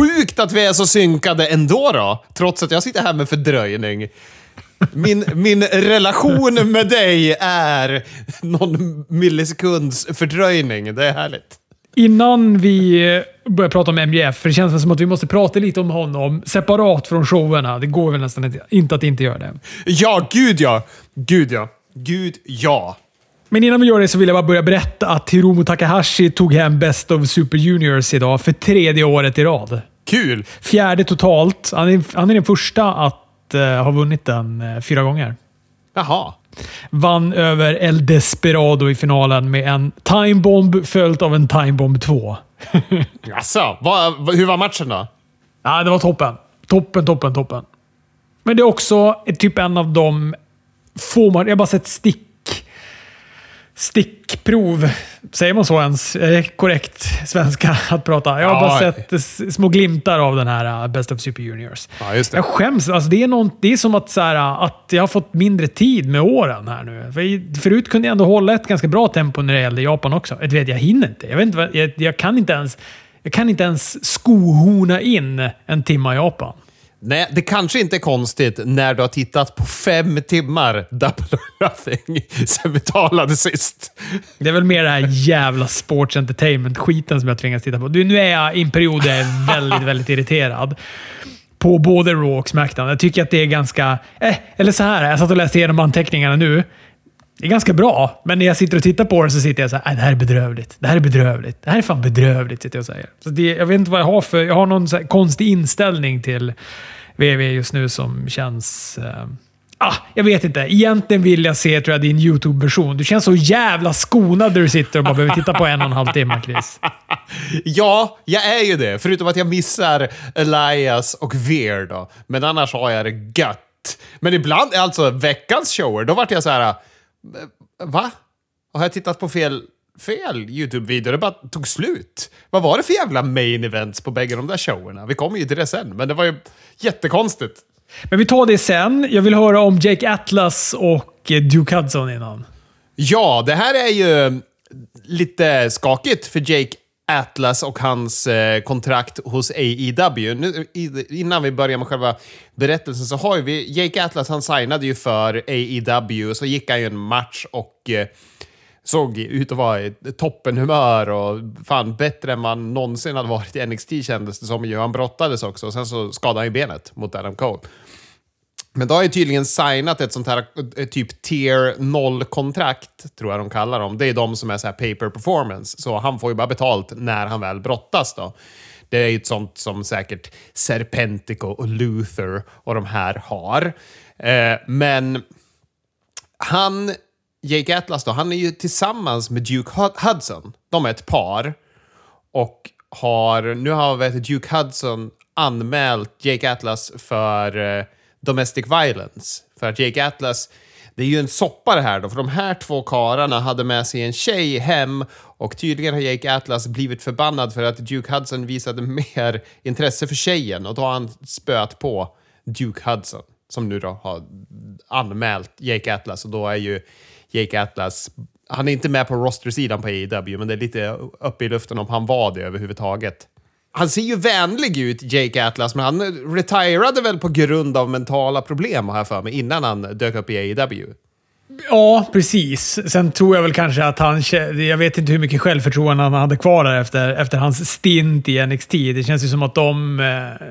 sjukt att vi är så synkade ändå då, trots att jag sitter här med fördröjning. Min, min relation med dig är någon millisekunds fördröjning. Det är härligt. Innan vi börjar prata om MJF, för det känns som att vi måste prata lite om honom separat från showerna. Det går väl nästan inte- inte att inte göra det. Ja, gud ja. Gud ja. Gud ja. Men innan vi gör det så vill jag bara börja berätta att Hiromu Takahashi tog hem Best of Super Juniors idag för tredje året i rad. Kul. Fjärde totalt. Han är, han är den första att eh, ha vunnit den eh, fyra gånger. Jaha. Vann över El Desperado i finalen med en timebomb följt av en timebomb 2. Jaså, vad, hur var matchen då? Ja, det var toppen. Toppen, toppen, toppen. Men det är också typ en av de få. Jag har bara sett stick... Stickprov. Säger man så ens? Är det korrekt svenska att prata? Jag har Ja. bara sett små glimtar av den här uh, Best of Super Juniors. Ja. Jag skäms. Alltså det, är någon, det är som att, så här, uh, att jag har fått mindre tid med åren här nu. För förut kunde jag ändå hålla ett ganska bra tempo när det gällde Japan också. Jag, vet, jag hinner inte. Jag, vet inte jag, jag kan inte ens... Jag kan inte ens skohorna in en timma i Japan. Nej, det kanske inte är konstigt när du har tittat på fem timmar Double Nothing sen vi talade sist. Det är väl mer den här jävla sports entertainment-skiten som jag tvingas titta på. Du, nu är jag i en period där jag är väldigt, väldigt irriterad. På både Raw och Smackdown. Jag tycker att det är ganska... Eh, eller så här, jag satt och läste igenom anteckningarna nu. Det är ganska bra, men när jag sitter och tittar på den så sitter jag så här, äh, det här är bedrövligt. Det här är bedrövligt. Det här är fan bedrövligt, sitter jag och säger. Så det, jag vet inte vad jag har för... Jag har någon så här konstig inställning till VV just nu som känns... Eh, Ah, jag vet inte. Egentligen vill jag se tror jag, din YouTube-version. Du känns så jävla skonad där du sitter och bara behöver titta på en och en halv timme, Chris. Ja, jag är ju det. Förutom att jag missar Elias och Veer då. Men annars har jag det gött. Men ibland, alltså veckans shower, då vart jag så här eh, Va? Har jag tittat på fel, fel YouTube-video? Det bara tog slut. Vad var det för jävla main events på bägge de där showerna? Vi kommer ju till det sen, men det var ju jättekonstigt. Men vi tar det sen. Jag vill höra om Jake Atlas och eh, Duke Hudson innan. Ja, det här är ju lite skakigt för Jake Atlas och hans eh, kontrakt hos AEW. Nu, i, innan vi börjar med själva berättelsen så har ju vi... Jake Atlas han signade ju för AEW, så gick han ju en match och eh, såg ut att vara i toppenhumör och fan bättre än man någonsin hade varit i NXT kändes det som. ju. Han brottades också och sen så skadade han ju benet mot Adam Cole. Men då har jag tydligen signat ett sånt här typ tier 0-kontrakt, tror jag de kallar dem. Det är de som är så här paper performance, så han får ju bara betalt när han väl brottas då. Det är ju ett sånt som säkert Serpentico och Luther och de här har. Eh, men han, Jake Atlas då, han är ju tillsammans med Duke Hudson. De är ett par. Och har, nu har vet, Duke Hudson anmält Jake Atlas för eh, domestic violence. För att Jake Atlas, det är ju en soppa det här då, för de här två karlarna hade med sig en tjej hem och tydligen har Jake Atlas blivit förbannad för att Duke Hudson visade mer intresse för tjejen och då har han spöat på Duke Hudson som nu då har anmält Jake Atlas och då är ju Jake Atlas han är inte med på roster-sidan på AEW, men det är lite uppe i luften om han var det överhuvudtaget. Han ser ju vänlig ut, Jake Atlas, men han retirade väl på grund av mentala problem, har jag för mig, innan han dök upp i AEW. Ja, precis. Sen tror jag väl kanske att han... Jag vet inte hur mycket självförtroende han hade kvar där efter, efter hans stint i NXT. Det känns ju som att de eh,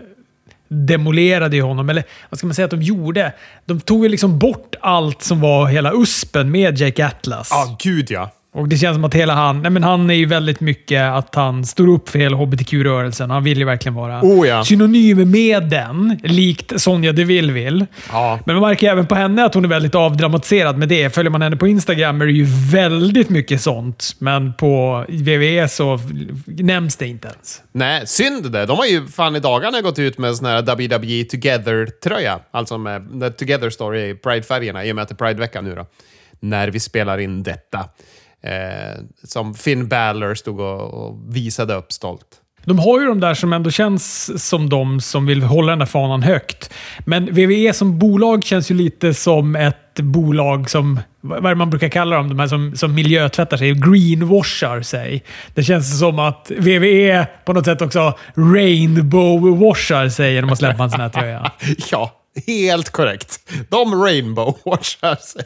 demolerade ju honom. Eller vad ska man säga att de gjorde? De tog ju liksom bort allt som var hela uspen med Jake Atlas. Ja, gud ja. Och det känns som att hela han... Nej men han är ju väldigt mycket att han står upp för hela hbtq-rörelsen. Han vill ju verkligen vara Oh ja. synonym med den, likt Sonja Deville vill. Ja. Men man märker även på henne att hon är väldigt avdramatiserad med det. Följer man henne på Instagram är det ju väldigt mycket sånt. Men på WWE så nämns det inte ens. Nej, synd det. De har ju fan i dagarna gått ut med en sån här WWE Together-tröja. Alltså med The Together Story i Pride-färgerna, i och med att det är Pride-vecka nu då. När vi spelar in detta. Eh, som Finn Balor stod och, och visade upp stolt. De har ju de där som ändå känns som de som vill hålla den där fanan högt. Men WWE som bolag känns ju lite som ett bolag som, vad är det man brukar kalla dem, de här som, som miljötvättar sig, greenwashar sig. Det känns som att VVE på något sätt också rainbow-washar sig genom att släppa en sån här tröja. ja, helt korrekt. De rainbow-washar sig.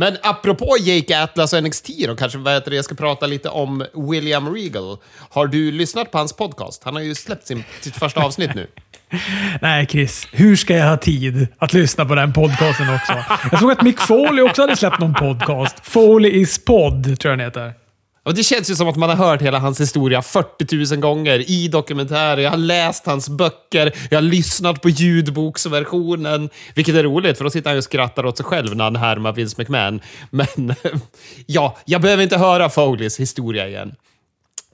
Men apropå Jake Atlas och NXT då, kanske vad heter det, jag ska prata lite om William Regal. Har du lyssnat på hans podcast? Han har ju släppt sin, sitt första avsnitt nu. Nej, Chris. Hur ska jag ha tid att lyssna på den podcasten också? Jag såg att Mick Foley också hade släppt någon podcast. Foley is Podd, tror jag den heter. Och det känns ju som att man har hört hela hans historia 40 000 gånger i dokumentärer. Jag har läst hans böcker, jag har lyssnat på ljudboksversionen. Vilket är roligt, för då sitter han och skrattar åt sig själv när han härmar Vince McMahon. Men ja, jag behöver inte höra Foleys historia igen.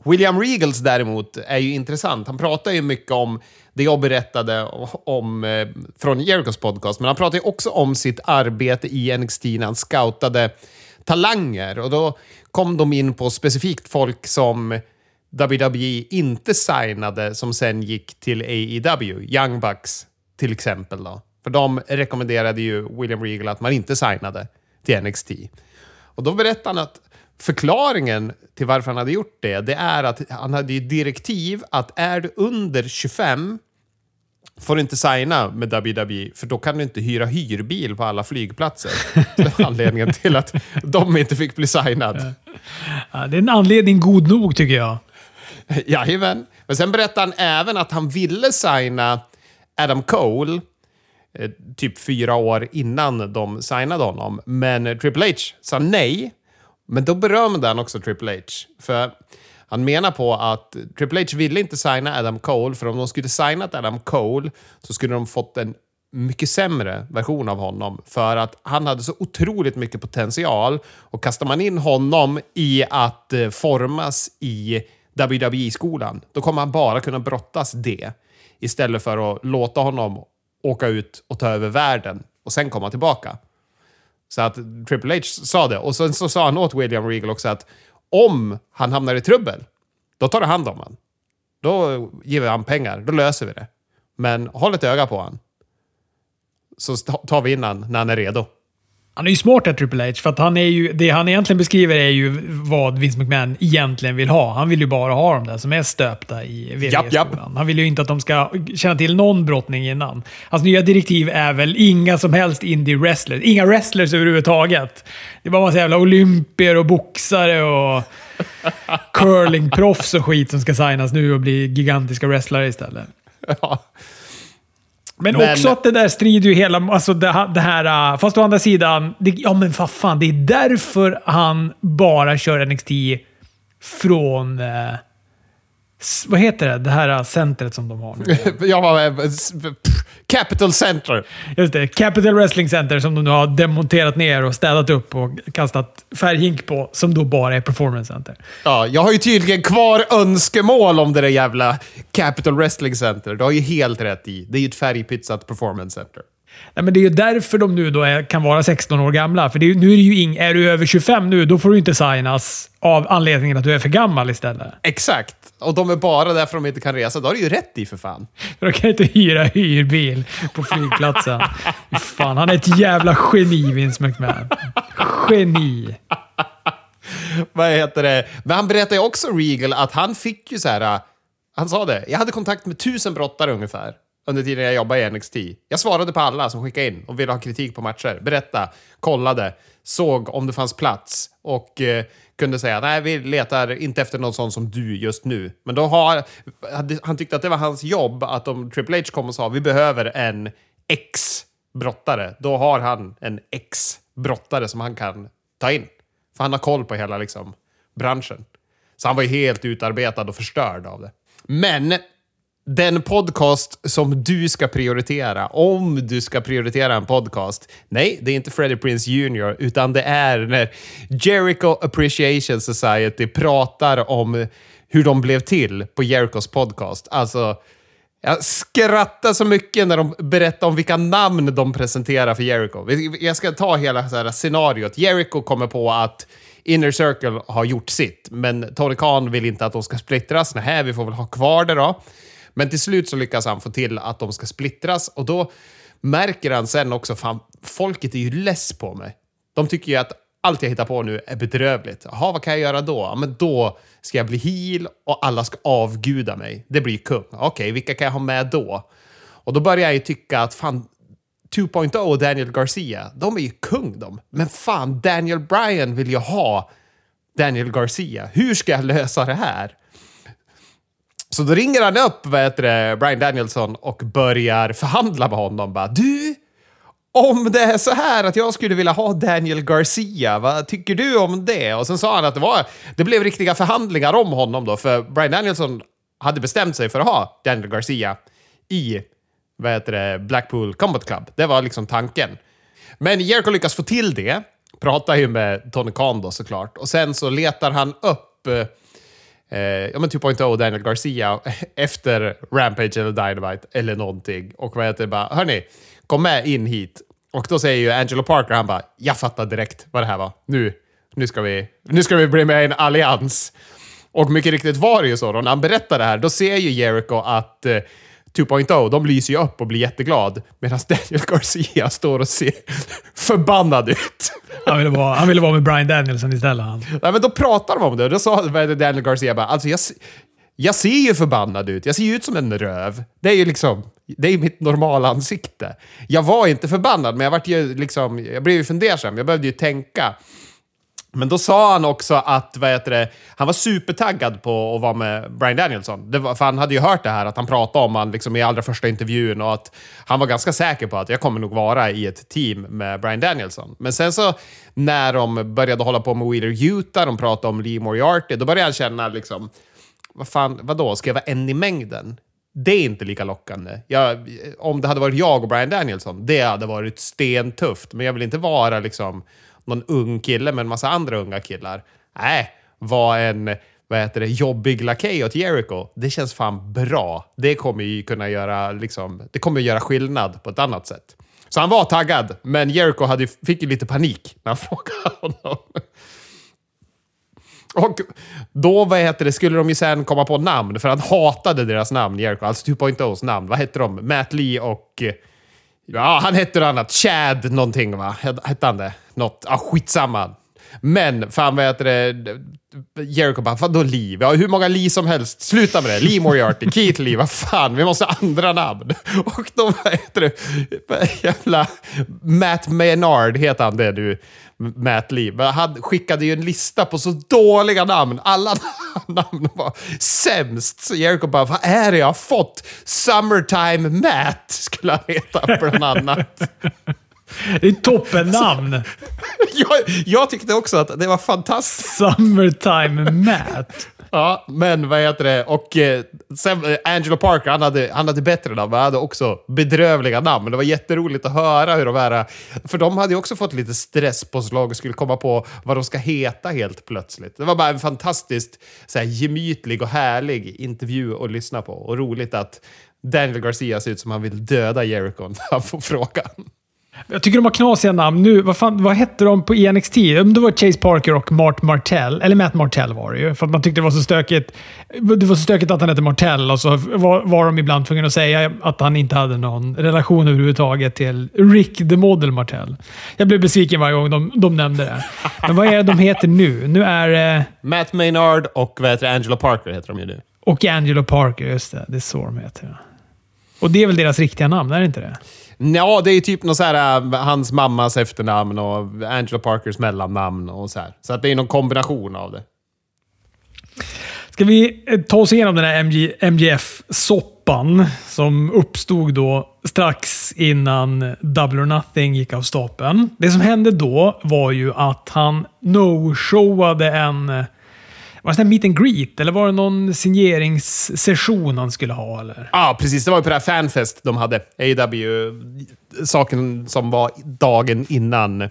William Regals däremot är ju intressant. Han pratar ju mycket om det jag berättade om eh, från Jericos podcast, men han pratar ju också om sitt arbete i NXT när han scoutade talanger. Och då kom de in på specifikt folk som WWE inte signade som sen gick till AEW. Young Bucks till exempel. Då. För de rekommenderade ju William Regal att man inte signade till NXT. Och då berättade han att förklaringen till varför han hade gjort det, det är att han hade ju direktiv att är du under 25 får du inte signa med WWE, för då kan du inte hyra hyrbil på alla flygplatser. Det var anledningen till att de inte fick bli signad. Ja, det är en anledning god nog, tycker jag. Jajamän. Men sen berättade han även att han ville signa Adam Cole eh, typ fyra år innan de signade honom. Men Triple H sa nej. Men då berömde han också Triple H. För han menar på att Triple H ville inte signa Adam Cole, för om de skulle signat Adam Cole så skulle de fått en mycket sämre version av honom. För att han hade så otroligt mycket potential. Och kastar man in honom i att eh, formas i WWE-skolan, då kommer han bara kunna brottas det. Istället för att låta honom åka ut och ta över världen och sen komma tillbaka. Så att Triple H sa det. Och sen så sa han åt William Regal också att om han hamnar i trubbel, då tar du hand om honom. Då ger vi han pengar, då löser vi det. Men håll ett öga på honom. Så tar vi in honom när han är redo. Han är ju smart där, Triple H, för att han är ju, det han egentligen beskriver är ju vad Vince McMahon egentligen vill ha. Han vill ju bara ha dem där som är stöpta i WWE-skolan. Han vill ju inte att de ska känna till någon brottning innan. Hans nya direktiv är väl inga som helst indie-wrestlers. Inga wrestlers överhuvudtaget. Det är bara massa jävla olympier och boxare och curlingproffs och skit som ska signas nu och bli gigantiska wrestlare istället. Ja. Men, men, också att det där strider ju hela... Alltså det, det här... Äh, fast å andra sidan, det, ja men vad fan, det är därför han bara kör NXT från... Eh, vad heter det? Det här äh, centret som de har nu. ja, eh, Capital Center. Just det. Capital Wrestling Center som de nu har demonterat ner och städat upp och kastat färghink på, som då bara är Performance Center. Ja, jag har ju tydligen kvar önskemål om det där jävla Capital Wrestling Center. Du har ju helt rätt i. Det är ju ett färgpytsat Performance Center. Nej, men det är ju därför de nu då är, kan vara 16 år gamla. För är, nu är det ju ing, är du över 25 nu, då får du inte signas av anledningen att du är för gammal istället. Exakt. Och de är bara där för att de inte kan resa. Då har du ju rätt i för fan. För de kan inte hyra hyrbil på flygplatsen. fan, han är ett jävla geni, Vince McMahon. Geni. Vad heter det? Men han berättade ju också, Regal, att han fick ju så här... Han sa det. Jag hade kontakt med tusen brottare ungefär under tiden jag jobbade i NXT. Jag svarade på alla som skickade in och ville ha kritik på matcher. Berätta, kollade, såg om det fanns plats och eh, kunde säga nej, vi letar inte efter någon sån som du just nu. Men då har han tyckte att det var hans jobb att om Triple H kom och sa vi behöver en X-brottare, då har han en X-brottare som han kan ta in. För han har koll på hela liksom, branschen. Så han var ju helt utarbetad och förstörd av det. Men den podcast som du ska prioritera, om du ska prioritera en podcast, nej, det är inte Freddie Prince Jr, utan det är när Jericho Appreciation Society pratar om hur de blev till på Jerichos podcast. Alltså, jag skrattar så mycket när de berättar om vilka namn de presenterar för Jericho. Jag ska ta hela så här scenariot. Jericho kommer på att Inner Circle har gjort sitt, men Tony Khan vill inte att de ska splittras. Nej, vi får väl ha kvar det då. Men till slut så lyckas han få till att de ska splittras och då märker han sen också, fan, folket är ju less på mig. De tycker ju att allt jag hittar på nu är bedrövligt. Jaha, vad kan jag göra då? Ja, men då ska jag bli heal och alla ska avguda mig. Det blir kung. Okej, okay, vilka kan jag ha med då? Och då börjar jag ju tycka att fan, 2.0 och Daniel Garcia, de är ju kung de. Men fan, Daniel Bryan vill ju ha Daniel Garcia. Hur ska jag lösa det här? Så då ringer han upp vad heter det, Brian Danielson och börjar förhandla med honom. Bara, du, om det är så här att jag skulle vilja ha Daniel Garcia, vad tycker du om det? Och sen sa han att det, var, det blev riktiga förhandlingar om honom då, för Brian Danielson hade bestämt sig för att ha Daniel Garcia i vad heter det, Blackpool Combat Club. Det var liksom tanken. Men Jericho lyckas få till det, pratar ju med Tony Khan då såklart, och sen så letar han upp eh, eh, ja, men typ 2.0 och Daniel Garcia efter Rampage eller Dynamite eller någonting. Och vad heter det, bara, hörni, kom med in hit. Och då säger ju Angelo Parker, han bara, jag fattar direkt vad det här var. Nu, nu, ska, vi, nu ska vi bli med i en allians. Och mycket riktigt var det ju så då, när han berättar det här, då ser ju Jericho att eh, 2.0, de lyser ju upp och blir jätteglad. Medan Daniel Garcia står och ser förbannad ut. Han ville vara, han ville vara med Brian Danielson istället. Han. Nej, men då pratar de om det. Då sa Daniel Garcia bara, alltså jag, jag ser ju förbannad ut. Jag ser ju ut som en röv. Det är ju liksom, det är mitt normala ansikte. Jag var inte förbannad, men jag, vart ju liksom, jag blev ju fundersam. Jag behövde ju tänka. Men då sa han också att vad heter det, han var supertaggad på att vara med Brian Danielson. Det var, för han hade ju hört det här, att han pratade om han liksom i allra första intervjun och att han var ganska säker på att jag kommer nog vara i ett team med Brian Danielson. Men sen så när de började hålla på med Wheeler Utah, de pratade om Lee Moriarty, då började han känna liksom, vad fan, vadå, ska jag vara en i mängden? Det är inte lika lockande. Jag, om det hade varit jag och Brian Danielson, det hade varit stentufft. Men jag vill inte vara liksom någon ung kille med en massa andra unga killar. Nej, var en vad heter det, jobbig lakej åt Jericho. Det känns fan bra. Det kommer ju kunna göra, liksom, det kommer göra skillnad på ett annat sätt. Så han var taggad, men Jericho hade, fick ju lite panik när han frågade honom. Och då vad heter det, skulle de ju sen komma på namn, för han hatade deras namn, Jericho. Alltså typ, 2.0s namn. Vad hette de? Matt Lee och... Ja, han hette något annat. Chad någonting, va? Hette han det? Något. Ja, skitsamma. Men, fan vad heter det? Jericho bara, vadå Lee? Vi har hur många Lee som helst. Sluta med det. Lee Moriarty, Keith Lee, vad fan, vi måste ha andra namn. Och då, vad heter det? Jävla Matt Maynard heter han det du. Matt Lee. Han skickade ju en lista på så dåliga namn. Alla namn var sämst. Så Jericho bara, vad är det jag har fått? Summertime Matt skulle han heta bland annat. Det är toppennamn! jag, jag tyckte också att det var fantastiskt. Summertime Matt. Ja, men vad heter det? Och eh, sen, eh, Angelo Parker, han hade, han hade bättre namn, men han hade också bedrövliga namn. Det var jätteroligt att höra hur de här... För de hade ju också fått lite stresspåslag och skulle komma på vad de ska heta helt plötsligt. Det var bara en fantastiskt så här, gemytlig och härlig intervju att lyssna på. Och roligt att Daniel Garcia ser ut som han vill döda Jericho när han får frågan. Jag tycker de har knasiga namn. Nu, vad, fan, vad hette de på ENXT? Det var Chase Parker och Mart Martell. Eller Matt Martell var det ju. För att man tyckte det var så stökigt. Det var så stökigt att han hette Martell och så var, var de ibland tvungna att säga att han inte hade någon relation överhuvudtaget till Rick the Model Martell. Jag blev besviken varje gång de, de nämnde det. Men vad är det de heter nu? Nu är det... Matt Maynard och vad heter det, Angelo Parker heter de ju nu. Och Angelo Parker, just det. Det är så de heter. Och det är väl deras riktiga namn, är det inte det? Ja, det är typ något så här, äh, hans mammas efternamn och Angela Parkers mellannamn och så här. Så att det är någon kombination av det. Ska vi eh, ta oss igenom den här MG, MGF-soppan som uppstod då strax innan Double or Nothing gick av stapeln. Det som hände då var ju att han no-showade en var det en meet and greet eller var det någon signeringssession han skulle ha? Ja, ah, precis. Det var ju på det här fanfest de hade. AW. Saken som var dagen innan eh,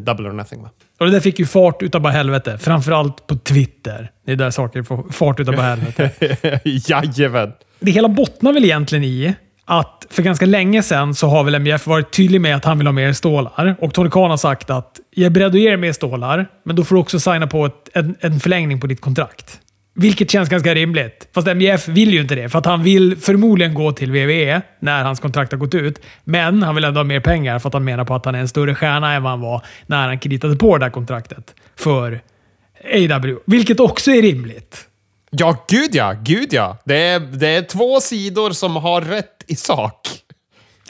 Double or Nothing. Va? Och det där fick ju fart utav bara helvete. Framförallt på Twitter. Det är där saker får fart utav bara helvete. Jajamän. Det hela bottnar väl egentligen i att för ganska länge sedan så har väl MJF varit tydlig med att han vill ha mer stålar. Och Tony Khan har sagt att jag är beredd att ge dig mer stålar, men då får du också signa på ett, en, en förlängning på ditt kontrakt. Vilket känns ganska rimligt. Fast MJF vill ju inte det, för att han vill förmodligen gå till WWE när hans kontrakt har gått ut. Men han vill ändå ha mer pengar för att han menar på att han är en större stjärna än vad han var när han kreditade på det där kontraktet för AW. Vilket också är rimligt. Ja, gud ja. Gud ja. Det är, det är två sidor som har rätt i sak.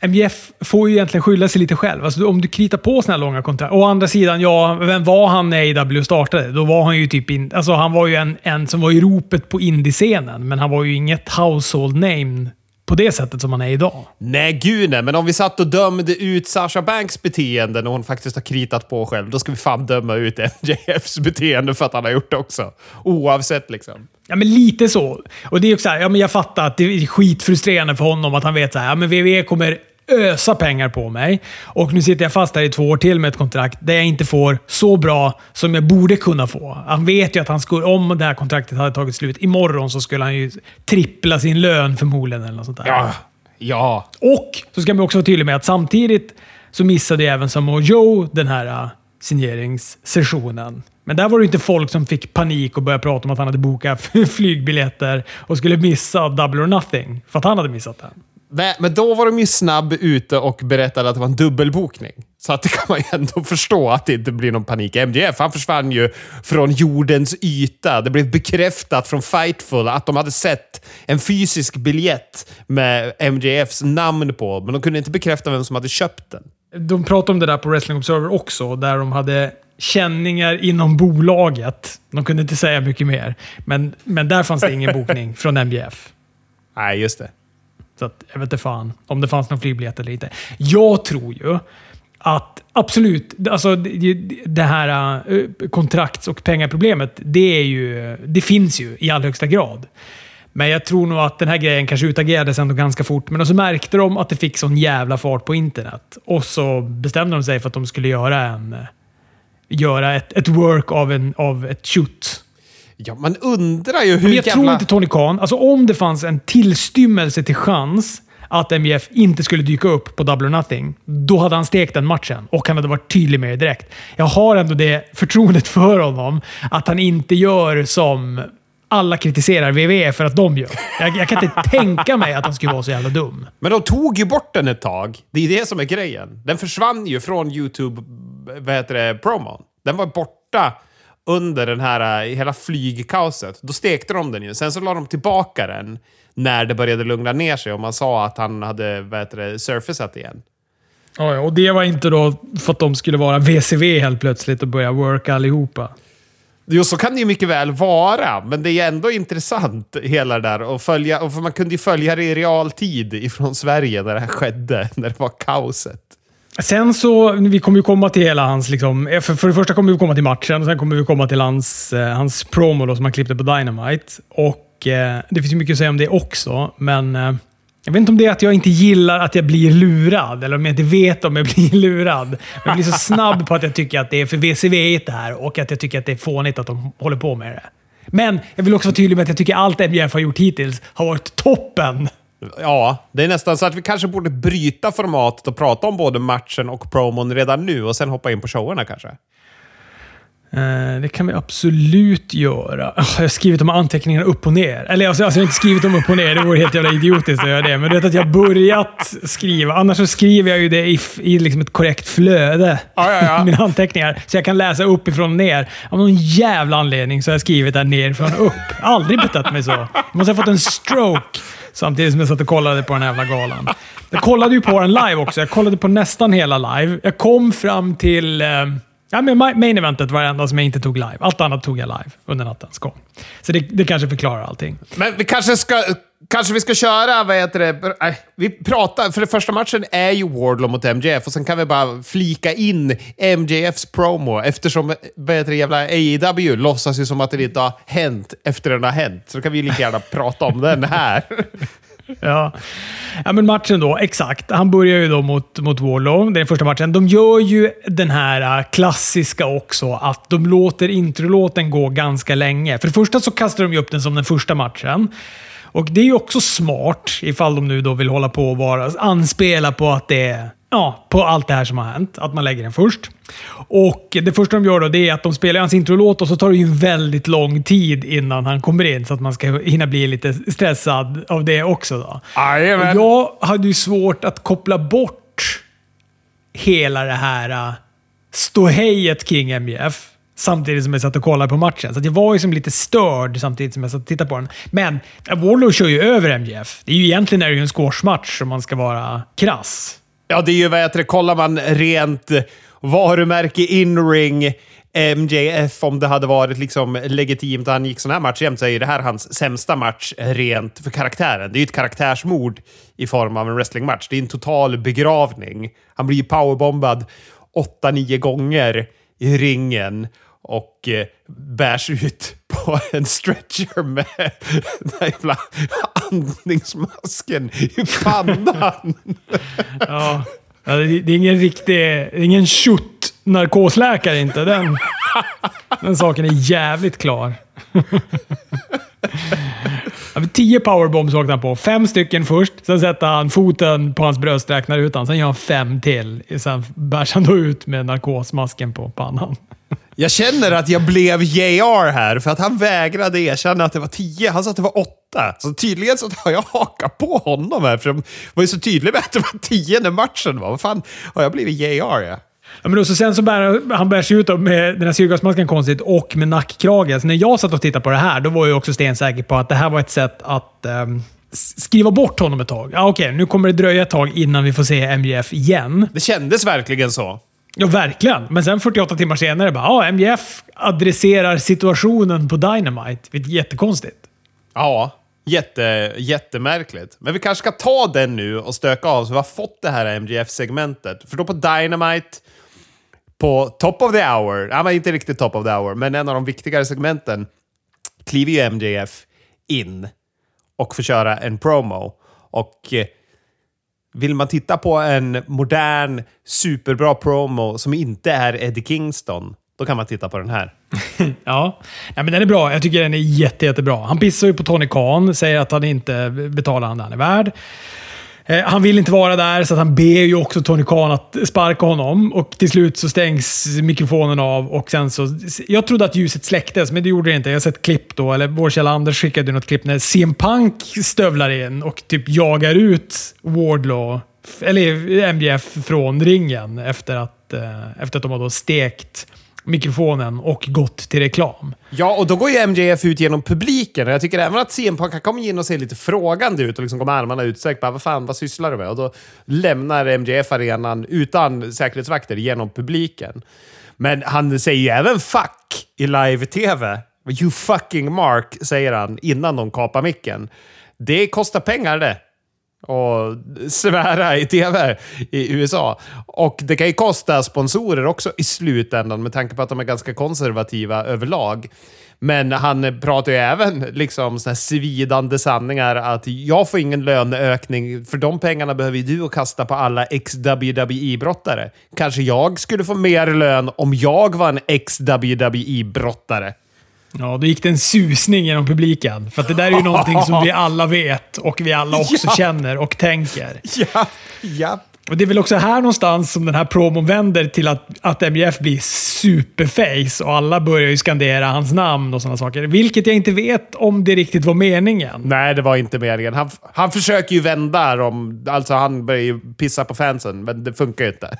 MJF får ju egentligen skylla sig lite själv. Alltså, om du kritar på såna här långa kontrakt. Å andra sidan, ja, vem var han när AW startade? Då var han ju typ in, alltså, han var ju en, en som var i ropet på indiescenen, men han var ju inget household name på det sättet som han är idag. Nej, gud nej. Men om vi satt och dömde ut Sasha Banks beteende när hon faktiskt har kritat på själv, då ska vi fan döma ut MJFs beteende för att han har gjort det också. Oavsett liksom. Ja, men lite så. Och det är också här, ja, men jag fattar att det är skitfrustrerande för honom att han vet så här, ja, men WWE kommer ösa pengar på mig. Och nu sitter jag fast här i två år till med ett kontrakt där jag inte får så bra som jag borde kunna få. Han vet ju att han skulle, om det här kontraktet hade tagit slut imorgon så skulle han ju trippla sin lön förmodligen. Eller något sånt där. Ja. Ja. Och så ska man också vara tydlig med att samtidigt så missade ju även Samoa Joe den här uh, signeringssessionen. Men där var det inte folk som fick panik och började prata om att han hade bokat flygbiljetter och skulle missa Double or Nothing. För att han hade missat den. Men då var de ju snabb ute och berättade att det var en dubbelbokning. Så att det kan man ju ändå förstå att det inte blir någon panik. MJF han försvann ju från jordens yta. Det blev bekräftat från Fightful att de hade sett en fysisk biljett med MJFs namn på, men de kunde inte bekräfta vem som hade köpt den. De pratade om det där på Wrestling Observer också, där de hade känningar inom bolaget. De kunde inte säga mycket mer, men, men där fanns det ingen bokning från MJF. Nej, just det. Så att, jag vet inte fan om det fanns någon flygbiljett eller inte. Jag tror ju att absolut, alltså det, här eh, kontrakts och pengaproblemet, det, är ju, det finns ju i allra högsta grad. Men jag tror nog att den här grejen kanske utagerades ändå ganska fort. Men så märkte de att det fick sån jävla fart på internet. Och så bestämde de sig för att de skulle göra en göra ett, ett work av, en, av ett shoot. Ja, man undrar ju hur Men jag jävla... tror inte Tony Khan, alltså om det fanns en tillstymmelse till chans att MJF inte skulle dyka upp på Double or Nothing, då hade han stekt den matchen och han hade varit tydlig med det direkt. Jag har ändå det förtroendet för honom att han inte gör som alla kritiserar WWE för att de gör. Jag, jag kan inte tänka mig att han skulle vara så jävla dum. Men de tog ju bort den ett tag. Det är det som är grejen. Den försvann ju från YouTube, vad heter det, promon. Den var borta under den här eh, hela flygkaoset. Då stekte de den ju. Sen så la de tillbaka den när det började lugna ner sig och man sa att han hade vad det, surfacat igen. Ja, ja, och det var inte då för att de skulle vara VCV helt plötsligt och börja worka allihopa. Jo, så kan det ju mycket väl vara, men det är ändå intressant hela det där. Och följa, och för man kunde ju följa det i realtid ifrån Sverige när det här skedde, när det var kaoset. Sen så, vi kommer ju komma till hela hans, liksom, eh, för, för det första kommer vi komma till matchen och sen kommer vi komma till hans, eh, hans promo då, som han klippte på Dynamite. Och eh, Det finns ju mycket att säga om det också, men eh, jag vet inte om det är att jag inte gillar att jag blir lurad, eller om jag inte vet om jag blir lurad. Men jag blir så snabb på att jag tycker att det är för VCV det här och att jag tycker att det är fånigt att de håller på med det. Men jag vill också vara tydlig med att jag tycker allt MJF har gjort hittills har varit toppen. Ja, det är nästan så att vi kanske borde bryta formatet och prata om både matchen och promon redan nu och sen hoppa in på showerna kanske. Eh, det kan vi absolut göra. Jag har skrivit de här anteckningarna upp och ner. Eller alltså, alltså jag har inte skrivit dem upp och ner. Det vore helt jävla idiotiskt att göra det. Men du vet att jag har börjat skriva. Annars så skriver jag ju det i, i liksom ett korrekt flöde. Ja, ja, ja. Mina anteckningar. Så jag kan läsa uppifrån och ner. Av någon jävla anledning så har jag skrivit där nerifrån och upp. Aldrig betett mig så. Jag måste ha fått en stroke. Samtidigt som jag satt och kollade på den här jävla galan. Jag kollade ju på den live också. Jag kollade på nästan hela live. Jag kom fram till... Eh, Ja, men main eventet var det enda som jag inte tog live. Allt annat tog jag live under nattens gång. Så det, det kanske förklarar allting. Men vi kanske ska, kanske vi ska köra, vad heter det, vi pratar, för det första matchen är ju Wardlow mot MJF och sen kan vi bara flika in MJFs promo eftersom, vad heter det, jävla AEW låtsas ju som att det inte har hänt efter den har hänt. Så då kan vi lika gärna prata om den här. Ja. ja, men matchen då. Exakt. Han börjar ju då mot, mot Warlow. Det är den första matchen. De gör ju den här äh, klassiska också, att de låter introlåten gå ganska länge. För det första så kastar de ju upp den som den första matchen. Och Det är ju också smart, ifall de nu då vill hålla på och vara, anspela på att det är Ja, på allt det här som har hänt. Att man lägger den först. Och Det första de gör då, det är att de spelar hans introlåt och så tar det ju väldigt lång tid innan han kommer in. Så att man ska hinna bli lite stressad av det också. Då. Jajamän. Jag hade ju svårt att koppla bort hela det här uh, ståhejet kring MJF samtidigt som jag satt och kollade på matchen. Så jag var ju som lite störd samtidigt som jag satt och tittade på den. Men Warlow kör ju över MJF. Det är ju egentligen är det ju en squashmatch om man ska vara krass. Ja, det är ju vad heter det, kollar man rent varumärke in-ring MJF, om det hade varit liksom legitimt att han gick sån här match jämt, så är det här hans sämsta match rent för karaktären. Det är ju ett karaktärsmord i form av en wrestlingmatch. Det är en total begravning. Han blir ju powerbombad åtta, nio gånger i ringen och eh, bärs ut på en stretcher med den här jävla andningsmasken i pannan. Ja. Ja, det, det är ingen riktig... Det är ingen shoot narkosläkare inte. Den, den saken är jävligt klar. Ja, tio powerbombs åkte han på. Fem stycken först. Sen sätter han foten på hans bröst, räknar ut han. Sen gör han fem till. Sen bärs han då ut med narkosmasken på pannan. Jag känner att jag blev JR här, för att han vägrade erkänna att det var tio. Han sa att det var åtta. Så tydligen så har jag hakat på honom här, för de var ju så tydliga med att det var tio när matchen var. Vad fan, har jag blivit JR? Ja? Ja, men då, så sen så bär han bär sig ut med den här syrgasmasken konstigt och med nackkrage. Så när jag satt och tittade på det här, då var jag också stensäker på att det här var ett sätt att um, skriva bort honom ett tag. Ah, Okej, okay, nu kommer det dröja ett tag innan vi får se MJF igen. Det kändes verkligen så. Ja, verkligen. Men sen 48 timmar senare, bara, ah, ja, MJF adresserar situationen på Dynamite. Det är jättekonstigt. Ja, jätte, jättemärkligt. Men vi kanske ska ta den nu och stöka av så vi har fått det här MJF-segmentet. För då på Dynamite, på Top of the Hour, ja, men inte riktigt Top of the Hour, men en av de viktigare segmenten, kliver ju MJF in och får köra en promo. Och eh, vill man titta på en modern, superbra promo som inte är Eddie Kingston, då kan man titta på den här. ja, ja men den är bra. Jag tycker den är jätte, jättebra. Han pissar ju på Tony Khan, säger att han inte betalar han det han är värd. Eh, han vill inte vara där, så han ber ju också Tony Khan att sparka honom. Och till slut så stängs mikrofonen av och sen så... Jag trodde att ljuset släcktes, men det gjorde det inte. Jag har sett klipp då, eller vår källa Anders skickade något klipp när CM Punk stövlar in och typ jagar ut Wardlaw, eller MJF, från ringen efter att, eh, efter att de har då stekt mikrofonen och gått till reklam. Ja, och då går ju MJF ut genom publiken. och Jag tycker även att CM Punk kommer in och ser lite frågande ut och liksom går med armarna utsträckta. Vad fan, vad sysslar du med? Och då lämnar MJF arenan utan säkerhetsvakter genom publiken. Men han säger ju även fuck i live-tv. You fucking Mark, säger han innan de kapar micken. Det kostar pengar det och svära i tv i USA. Och det kan ju kosta sponsorer också i slutändan med tanke på att de är ganska konservativa överlag. Men han pratar ju även liksom såna här svidande sanningar att jag får ingen löneökning för de pengarna behöver ju du att kasta på alla ex-WWE-brottare. Kanske jag skulle få mer lön om jag var en ex-WWE-brottare. Ja, då gick det en susning genom publiken. För det där är ju någonting som vi alla vet och vi alla också ja. känner och tänker. Ja, ja. Och Det är väl också här någonstans som den här promon vänder till att, att MJF blir superface och alla börjar ju skandera hans namn och sådana saker. Vilket jag inte vet om det riktigt var meningen. Nej, det var inte meningen. Han, han försöker ju vända dem. Alltså han börjar ju pissa på fansen, men det funkar ju inte.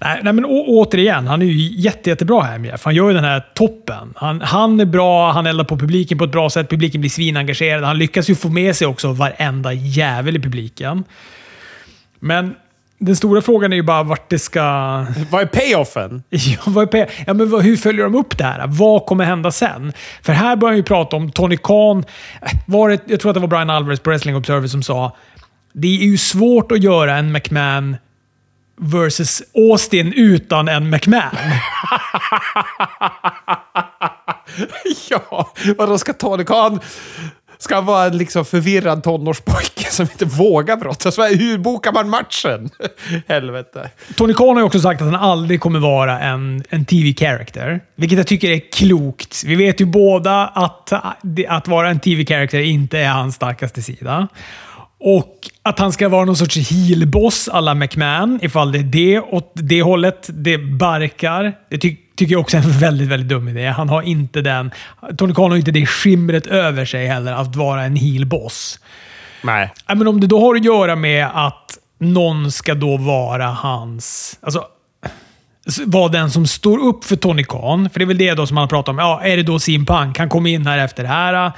Nej, nej men å, återigen, han är ju jätte, jättebra här MJF. Han gör ju den här toppen. Han, han är bra, han eldar på publiken på ett bra sätt. Publiken blir svinengagerad. Han lyckas ju få med sig också varenda jävel i publiken. Men den stora frågan är ju bara vart det ska... Vad är payoffen? Ja, vad är pay... ja, men hur följer de upp det här? Vad kommer hända sen? För här börjar han ju prata om Tony Khan. Var det, jag tror att det var Brian Alvarez på Wrestling Observer som sa det är ju svårt att göra en McMahon versus Austin utan en McMahon. ja, vadå ska Tony Khan... Ska han vara en liksom förvirrad tonårspojke som inte vågar brottas? Hur bokar man matchen? Helvete. Tony Khan har ju också sagt att han aldrig kommer vara en, en TV-character. Vilket jag tycker är klokt. Vi vet ju båda att, att vara en TV-character inte är hans starkaste sida. Och att han ska vara någon sorts heel-boss alla McMahon, ifall det är det åt det hållet det barkar. Det ty tycker jag också är en väldigt, väldigt dum idé. Han har inte den... Tony Khan har inte det skimret över sig heller, att vara en heel-boss. Nej. Men om det då har att göra med att någon ska då vara hans... Alltså, vara den som står upp för Tony Khan. För det är väl det då som han har pratat om. Ja, är det då Sim Punk? Han kom in här efter det här.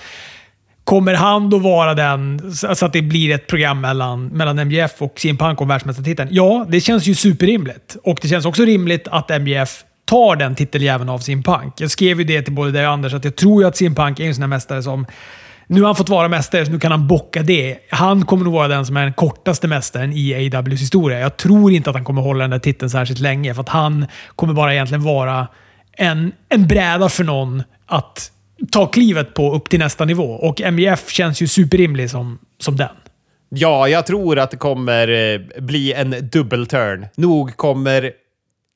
Kommer han då vara den, så att det blir ett program mellan, mellan MJF och CM Punk om världsmästartiteln? Ja, det känns ju superrimligt. Och det känns också rimligt att MJF tar den titeljäveln av CM Punk. Jag skrev ju det till både dig och Anders, att jag tror ju att CM Punk är en sån här mästare som nu har han fått vara mästare, så nu kan han bocka det. Han kommer nog vara den som är den kortaste mästaren i AWs historia. Jag tror inte att han kommer hålla den där titeln särskilt länge, för att han kommer bara egentligen vara en, en bräda för någon att ta klivet på upp till nästa nivå. Och MJF känns ju superrimlig som, som den. Ja, jag tror att det kommer eh, bli en dubbelturn. Nog kommer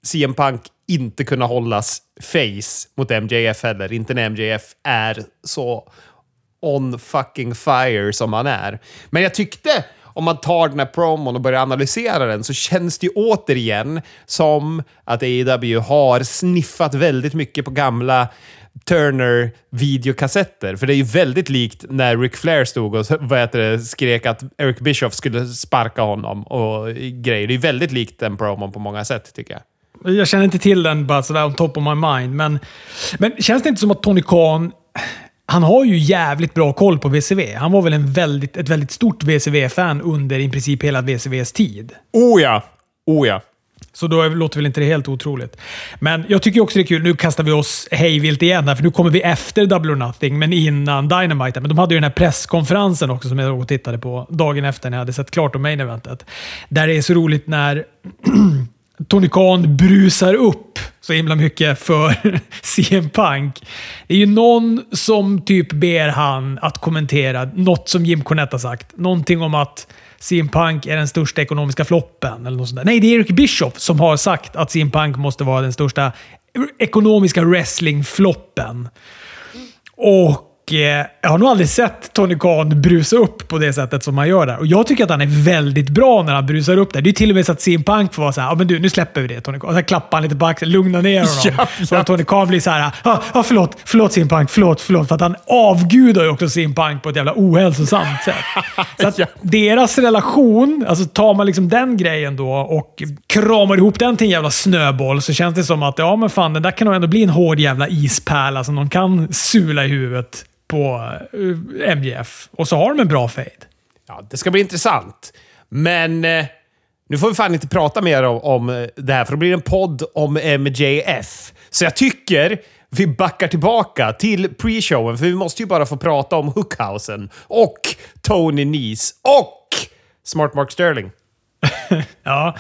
CM Punk inte kunna hållas face mot MJF heller. Inte när MJF är så on fucking fire som han är. Men jag tyckte, om man tar den här promon och börjar analysera den, så känns det ju återigen som att AEW har sniffat väldigt mycket på gamla Turner videokassetter. För det är ju väldigt likt när Ric Flair stod och vad heter det, skrek att Eric Bischoff skulle sparka honom och grejer. Det är väldigt likt den promon på många sätt, tycker jag. Jag känner inte till den bara sådär on top of my mind, men, men känns det inte som att Tony Khan han har ju jävligt bra koll på VCV. Han var väl en väldigt, ett väldigt stort VCV-fan under i princip hela VCVs tid. Oh ja! Oh ja. Så då låter väl inte det helt otroligt. Men jag tycker också det är kul. Nu kastar vi oss hejvilt igen här, för nu kommer vi efter Double or Nothing, men innan Dynamite. Men de hade ju den här presskonferensen också som jag tittade på dagen efter när jag hade sett klart om main eventet. Där det är så roligt när Tony Khan brusar upp så himla mycket för CM Punk. Det är ju någon som typ ber han att kommentera något som Jim Cornette har sagt. Någonting om att CM Punk är den största ekonomiska floppen. Eller något sånt där. Nej, det är Eric Bischoff som har sagt att CM Punk måste vara den största ekonomiska wrestlingfloppen. Och jag har nog aldrig sett Tony Khan brusa upp på det sättet som han gör där. Och Jag tycker att han är väldigt bra när han brusar upp där. Det är till och med så att CM Punk får vara såhär, ja men du, nu släpper vi det Tony Khan. Så klappar han lite på axeln, lugna ner honom. Så att Tony Khan blir såhär, ja ah, förlåt, förlåt CM Punk, förlåt, förlåt. För att han avgudar ju också CM Punk på ett jävla ohälsosamt sätt. Så att deras relation, alltså tar man liksom den grejen då och kramar ihop den till en jävla snöboll så känns det som att, ja men fan, det där kan nog ändå bli en hård jävla ispärla som någon kan sula i huvudet på eh, MJF. Och så har de en bra fade. Ja, det ska bli intressant. Men eh, nu får vi fan inte prata mer om, om eh, det här, för då blir det en podd om MJF. Så jag tycker vi backar tillbaka till pre-showen, för vi måste ju bara få prata om Hookhausen och Tony Nese och Smart Mark Sterling. ja,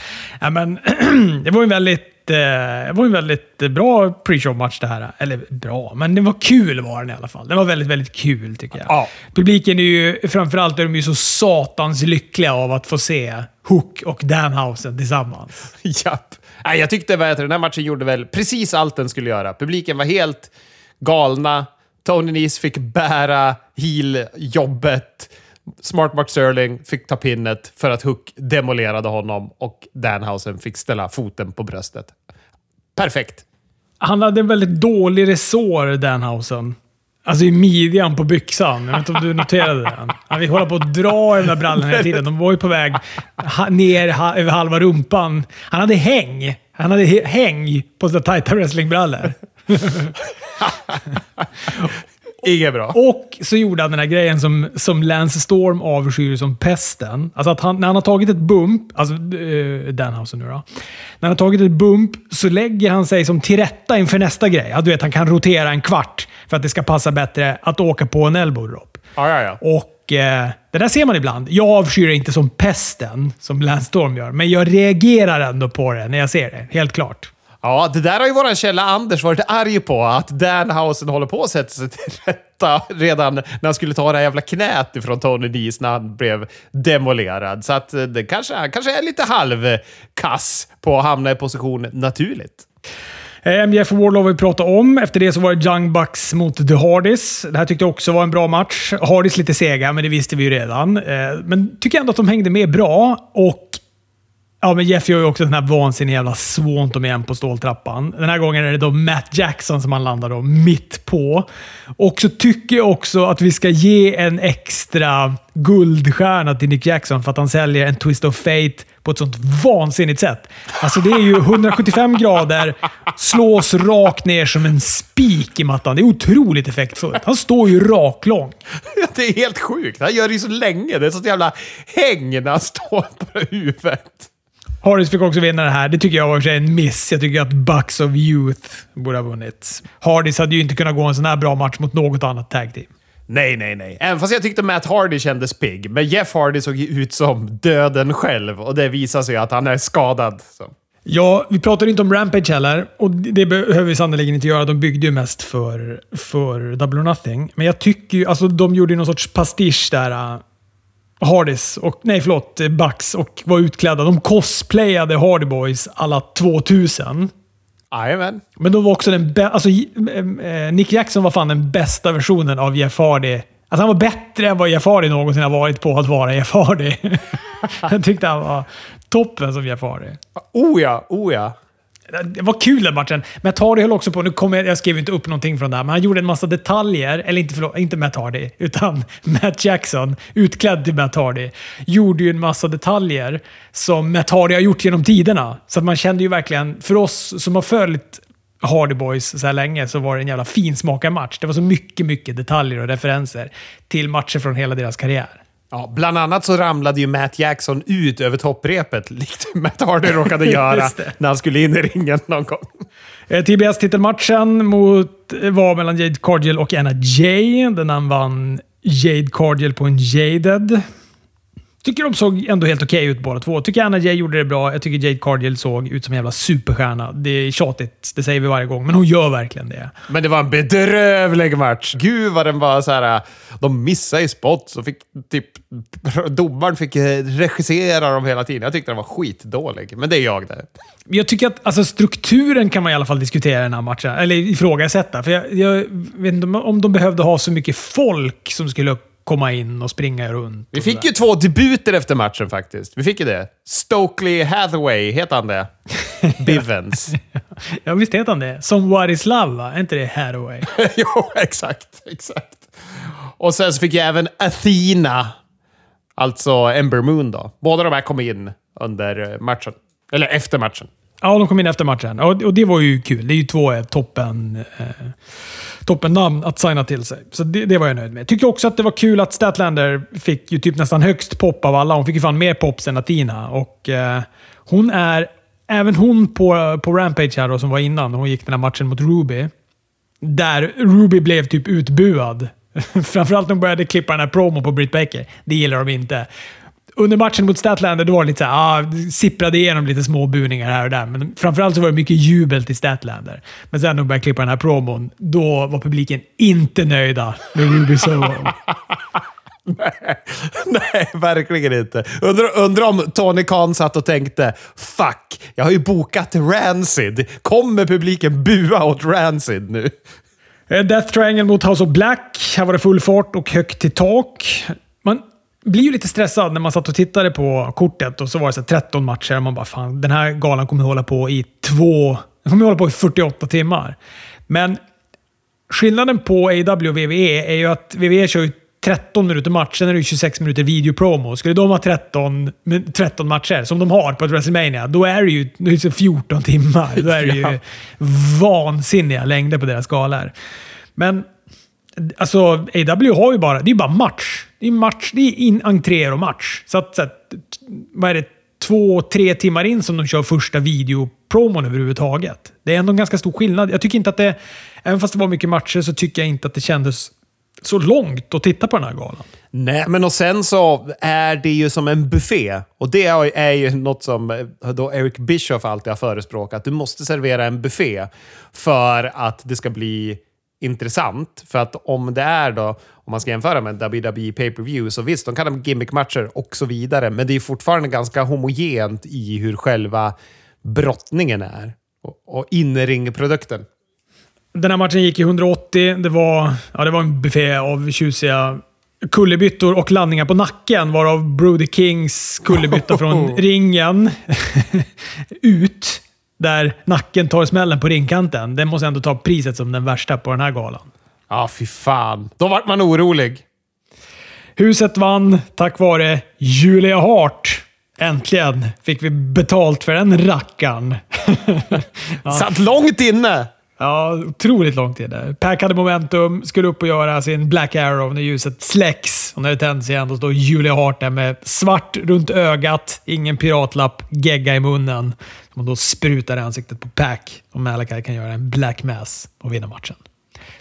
men det var en väldigt det var en väldigt bra pre-show-match det här. Eller bra, men det var kul var den i alla fall. Det var väldigt, väldigt kul tycker jag. Ja. Publiken är ju, framförallt är de ju så satans lyckliga av att få se Hook och Danhausen tillsammans. Japp. Nej, jag tyckte att den här matchen gjorde väl precis allt den skulle göra. Publiken var helt galna. Tony Nese fick bära heel-jobbet. Smart Mark Sterling fick ta pinnet för att Hook demolerade honom och Danhausen fick ställa foten på bröstet. Perfekt. Han hade en väldigt dålig resår, Danhausen. Alltså i midjan på byxan. Jag vet inte om du noterade det? Han fick hålla på att dra i den där brallan hela tiden. De var ju på väg ner över halva rumpan. Han hade häng. Han hade häng på sina tajta wrestlingbrallor. Inget bra. Och så gjorde han den här grejen som, som Lance Storm avskyr som pesten. Alltså att han, när han har tagit ett bump, alltså uh, Danhausen nu då. När han har tagit ett bump så lägger han sig som till rätta inför nästa grej. Ja, du vet, han kan rotera en kvart för att det ska passa bättre att åka på en elbow drop. Ja, ja, ja. Och eh, det där ser man ibland. Jag avskyr inte som pesten, som Lance Storm gör, men jag reagerar ändå på det när jag ser det. Helt klart. Ja, det där har ju våran källa Anders varit arg på. Att Danhausen håller på att sätta sig till rätta redan när han skulle ta det här jävla knät ifrån Tony Dees när han blev demolerad. Så att eh, det kanske, kanske är lite halvkass på att hamna i position naturligt. MJF och Wardlow vi pratade om. Efter det så var det Young Bucks mot The Hardys. Det här tyckte jag också var en bra match. Hardys lite sega, men det visste vi ju redan. Eh, men tycker ändå att de hängde med bra. Och Ja, men Jeff gör ju också den här vansinniga jävla Swantom igen på ståltrappan. Den här gången är det då Matt Jackson som han landar då mitt på. Och så tycker jag också att vi ska ge en extra guldstjärna till Nick Jackson för att han säljer en Twist of Fate på ett sånt vansinnigt sätt. Alltså det är ju 175 grader, slås rakt ner som en spik i mattan. Det är otroligt effektfullt. Han står ju raklång. Det är helt sjukt. Han gör det ju så länge. Det är sånt jävla häng när han står på huvudet. Harris fick också vinna det här. Det tycker jag var en miss. Jag tycker att Bucks of Youth borde ha vunnit. Hardys hade ju inte kunnat gå en sån här bra match mot något annat tag team. Nej, nej, nej. Även fast jag tyckte Matt Hardy kändes pigg. Men Jeff Hardy såg ju ut som döden själv och det visar sig att han är skadad. Så. Ja, vi pratar inte om Rampage heller och det behöver vi sannerligen inte göra. De byggde ju mest för, för Double or Nothing. Men jag tycker ju, alltså de gjorde ju någon sorts pastisch där. Hardys, och, nej förlåt, Bucks och var utklädda. De cosplayade Hardy Boys alla 2000. Jajamän. Men de var också den bästa... Alltså, eh, Nick Jackson var fan den bästa versionen av Jeff Hardy. Alltså han var bättre än vad Jeff Hardy någonsin har varit på att vara Jeff Hardy. jag tyckte han var toppen som Jeff Hardy. Oh ja, oh ja. Det var kul den matchen. Matt Hardy höll också på, nu kommer jag, jag skrev inte upp någonting från det här, men han gjorde en massa detaljer, eller inte, förlåt, inte Matt Hardy, utan Matt Jackson, utklädd till Matt Hardy, gjorde ju en massa detaljer som Matt Hardy har gjort genom tiderna. Så att man kände ju verkligen, för oss som har följt Hardy Boys så här länge så var det en jävla finsmakad match. Det var så mycket, mycket detaljer och referenser till matcher från hela deras karriär. Ja, bland annat så ramlade ju Matt Jackson ut över topprepet, likt Matt Hardy råkade göra när han skulle in i ringen någon gång. Eh, TBS-titelmatchen mot, eh, var mellan Jade Cargill och Anna Jay. Den han vann Jade Cargill på en Jaded. Tycker de såg ändå helt okej okay ut båda två. Tycker Anna Jay gjorde det bra. Jag tycker Jade Cargill såg ut som en jävla superstjärna. Det är tjatigt, det säger vi varje gång, men hon gör verkligen det. Men det var en bedrövlig match. Gud vad den var så här. De missade i spots och fick typ... Domaren fick regissera dem hela tiden. Jag tyckte den var skitdålig, men det är jag det. Jag tycker att alltså, strukturen kan man i alla fall diskutera i den här matchen. Eller ifrågasätta. För jag, jag vet inte om de behövde ha så mycket folk som skulle komma in och springa runt. Vi fick ju två debuter efter matchen faktiskt. Vi fick ju det. Stokely Hathaway, heter han det? Bivens. ja, visst heter han det. Som What is Love, va? Är inte det Hathaway? jo, exakt. Exakt. Och sen så fick jag även Athena, alltså Ember Moon då. Båda de här kom in under matchen. Eller efter matchen. Ja, de kom in efter matchen. Och, och det var ju kul. Det är ju två eh, toppen... Eh, toppennamn att signa till sig. Så det, det, var jag nöjd med. Tyckte också att det var kul att Statlander fick ju typ nästan högst pop av alla. Hon fick ju fan mer pops än Athena. Och eh, hon är... Även hon på, på Rampage här då, som var innan, hon gick den här matchen mot Ruby. Där Ruby blev typ utbuad. Framförallt när hon började klippa den här promo på Britt Baker. Det gillar de inte under matchen mot Statlander då var det lite såhär, ah, sipprade igenom lite små buningar här och där. Men framförallt så var det mycket jubel till Statlander. Men sen när de började klippa den här promon, då var publiken inte nöjda med Ruby Soho. nej, nej, verkligen inte. Undrar undra om Tony Khan satt och tänkte “Fuck, jag har ju bokat Rancid. Kommer publiken bua åt Rancid nu?” eh, Death Triangle mot House of Black. Här var det full fart och högt till tak. Blir ju lite stressad när man satt och tittade på kortet och så var det så 13 matcher och man bara fan, den här galan kommer hålla på i två... Den kommer hålla på i 48 timmar. Men skillnaden på AW och WWE är ju att WWE kör ju 13 minuter match, sen är det 26 minuter videopromo. Skulle de ha 13, 13 matcher, som de har på ett WrestleMania, då är det ju det är 14 timmar. Då är det ju vansinniga längder på deras galor. Men Alltså, AW har ju bara, det är bara match. Det är match, det är in, entréer och match. Så att, så att, vad är det, två, tre timmar in som de kör första videopromon överhuvudtaget. Det är ändå en ganska stor skillnad. Jag tycker inte att det, även fast det var mycket matcher, så tycker jag inte att det kändes så långt att titta på den här galan. Nej, men och sen så är det ju som en buffé. Och det är ju något som eh, då Eric Bischoff alltid har förespråkat. Du måste servera en buffé för att det ska bli intressant. För att om det är då, om man ska jämföra med WWE pay-per-view, så visst, de kan ha gimmickmatcher och så vidare, men det är fortfarande ganska homogent i hur själva brottningen är. och, och inringprodukten. Den här matchen gick i 180. Det var, ja, det var en buffé av tjusiga kullerbyttor och landningar på nacken, varav Brody Kings kullerbytta från ringen ut, där nacken tar smällen på ringkanten. Den måste ändå ta priset som den värsta på den här galan. Ja, fy fan. Då vart man orolig. Huset vann tack vare Julia Hart. Äntligen fick vi betalt för den rackaren. ja. Satt långt inne! Ja, otroligt tid där. Pack hade momentum, skulle upp och göra sin Black Arrow när ljuset släcks. Och när det tänds igen, då står Julia Hart där med svart runt ögat, ingen piratlapp, gegga i munnen. Som då sprutar i ansiktet på Pack. Och Malakai kan göra en Black Mass och vinna matchen.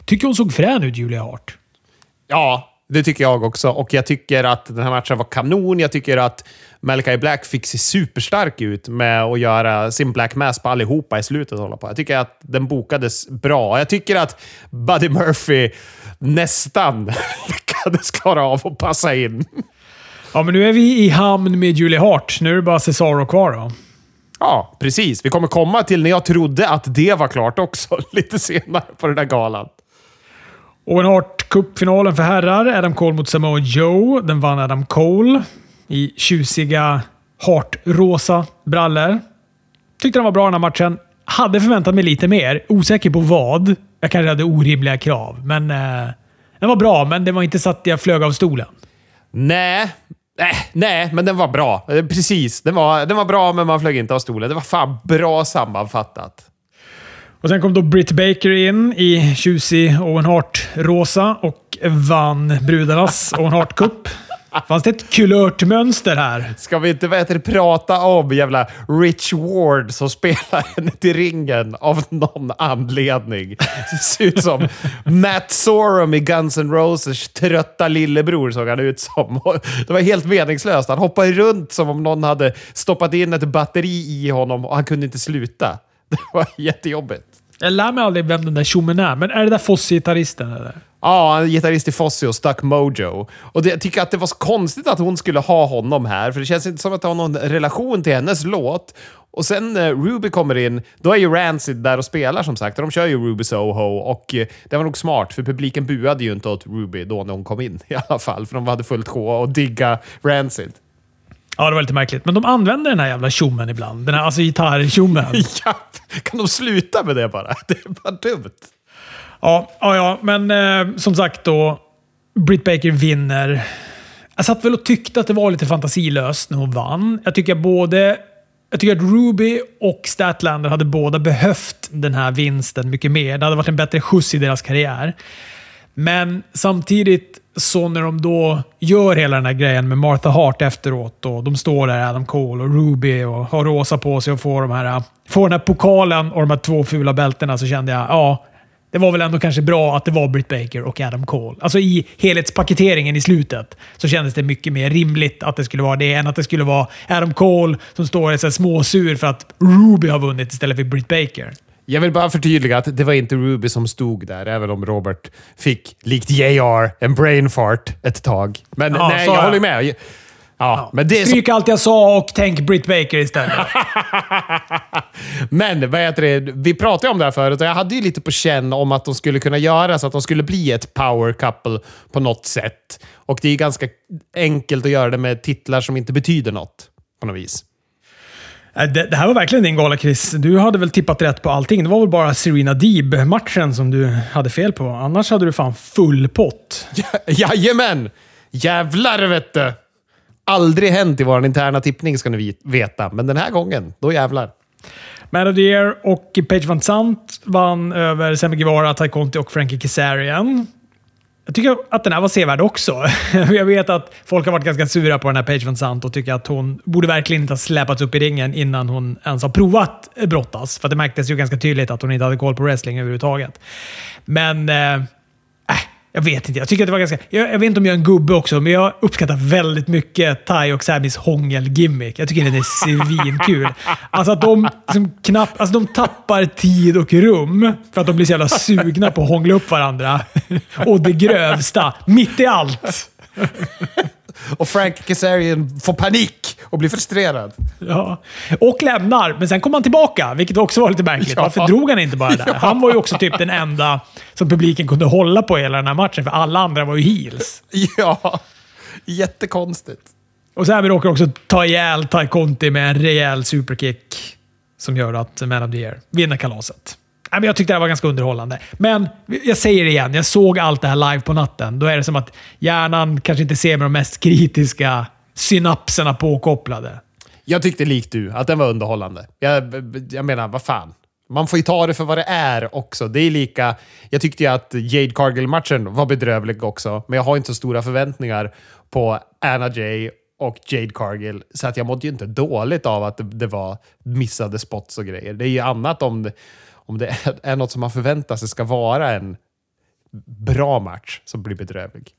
Tycker hon såg frän ut, Julia Hart. Ja, det tycker jag också. Och jag tycker att den här matchen var kanon. Jag tycker att Malachi Black fick se superstark ut med att göra sin Black Mass på allihopa i slutet. Hålla på. Jag tycker att den bokades bra. Jag tycker att Buddy Murphy nästan lyckades klara av att passa in. Ja, men nu är vi i hamn med Julie Hart. Nu är det bara Cesaro kvar då. Ja, precis. Vi kommer komma till när jag trodde att det var klart också, lite senare på den där galan. Owen Hart Cupfinalen för herrar. Adam Cole mot Samoa Joe. Den vann Adam Cole i tjusiga hartrosa brallor. Tyckte den var bra den här matchen. Hade förväntat mig lite mer. Osäker på vad. Jag kanske hade orimliga krav, men eh, den var bra, men det var inte så att jag flög av stolen. Nej, Nej, nej, men den var bra. Eh, precis. Den var, den var bra, men man flög inte av stolen. Det var fan bra sammanfattat. Och Sen kom då Britt Baker in i tjusig Owen Hart-rosa och vann brudarnas Owen Hart Cup. Fanns det ett kulört mönster här? Ska vi inte vet, prata om jävla Rich Ward som spelar henne till ringen av någon anledning? Det ser ut som Matt Sorum i Guns N' Roses trötta lillebror såg han ut som. Det var helt meningslöst. Han hoppade runt som om någon hade stoppat in ett batteri i honom och han kunde inte sluta. Det var jättejobbigt. Jag lär mig aldrig vem den där tjommen är, men är det där Fossi-gitarristen eller? Ja, en gitarrist i Fossi och Stuck Mojo. Och det, jag tycker att det var så konstigt att hon skulle ha honom här, för det känns inte som att det har någon relation till hennes låt. Och sen när Ruby kommer in, då är ju Rancid där och spelar som sagt. Och de kör ju Ruby Soho och eh, det var nog smart, för publiken buade ju inte åt Ruby då när hon kom in i alla fall. För de hade fullt sjå och digga Rancid. Ja, det var lite märkligt. Men de använder den här jävla tjommen ibland. Den här alltså gitarrtjommen. ja, kan de sluta med det bara? Det är bara dumt. Ja, ja, ja men eh, som sagt då. Britt Baker vinner. Jag satt väl och tyckte att det var lite fantasilöst när hon vann. Jag tycker både jag tycker att Ruby och Statlander hade båda behövt den här vinsten mycket mer. Det hade varit en bättre skjuts i deras karriär. Men samtidigt så när de då gör hela den här grejen med Martha Hart efteråt och de står där, Adam Cole och Ruby och har rosa på sig och får, de här, får den här pokalen och de här två fula bältena så kände jag, ja, det var väl ändå kanske bra att det var Britt Baker och Adam Cole. Alltså i helhetspaketeringen i slutet så kändes det mycket mer rimligt att det skulle vara det än att det skulle vara Adam Cole som står och är småsur för att Ruby har vunnit istället för Britt Baker. Jag vill bara förtydliga att det var inte Ruby som stod där, även om Robert fick, likt JR, en brain fart ett tag. Men ja, nej, jag, jag håller med. Ja, ja. Men det Stryk så... allt jag sa och tänk Britt Baker istället. men vad heter det? Vi pratade om det här förut och jag hade ju lite på känn om att de skulle kunna göra så att de skulle bli ett power couple på något sätt. Och det är ganska enkelt att göra det med titlar som inte betyder något på något vis. Äh, det, det, här var verkligen din gala, Chris. Du hade väl tippat rätt på allting. Det var väl bara Serena Deeb-matchen som du hade fel på. Annars hade du fan full pott. Ja, jajamän! Jävlar vet du! Aldrig hänt i vår interna tippning ska ni veta, men den här gången, då jävlar. Man of the Year och Page Van Sant vann över Semi Guevara, Ty Conti och Frankie Kazarian. Jag tycker att den här var sevärd också. Jag vet att folk har varit ganska sura på den här Page Van Sant och tycker att hon borde verkligen inte ha släpats upp i ringen innan hon ens har provat eh, brottas. För det märktes ju ganska tydligt att hon inte hade koll på wrestling överhuvudtaget. Men eh, jag vet inte. Jag tycker att det var ganska... Jag, jag, vet inte om jag är en gubbe också, men jag uppskattar väldigt mycket Tai och Samis hångel-gimmick. Jag tycker den är svinkul. Alltså att de, liksom knappt, alltså de tappar tid och rum för att de blir så jävla sugna på att hångla upp varandra. Och det grövsta, mitt i allt och Frank Kazarian får panik och blir frustrerad. Ja. Och lämnar, men sen kom han tillbaka, vilket också var lite märkligt. Ja. Varför drog han inte bara där? Ja. Han var ju också typ den enda som publiken kunde hålla på hela den här matchen, för alla andra var ju heels. Ja, jättekonstigt. Och sen råkar också ta ihjäl Ty Conti med en rejäl superkick som gör att Man of the Year vinner kalaset. Men Jag tyckte det här var ganska underhållande. Men jag säger det igen, jag såg allt det här live på natten. Då är det som att hjärnan kanske inte ser med de mest kritiska synapserna påkopplade. Jag tyckte likt du att den var underhållande. Jag, jag menar, vad fan. Man får ju ta det för vad det är också. Det är lika... Jag tyckte ju att Jade Cargill-matchen var bedrövlig också, men jag har inte så stora förväntningar på Anna Jay och Jade Cargill, så att jag mådde ju inte dåligt av att det var missade spots och grejer. Det är ju annat om det, om det är, något som man förväntar sig ska vara en bra match som blir bedrövlig.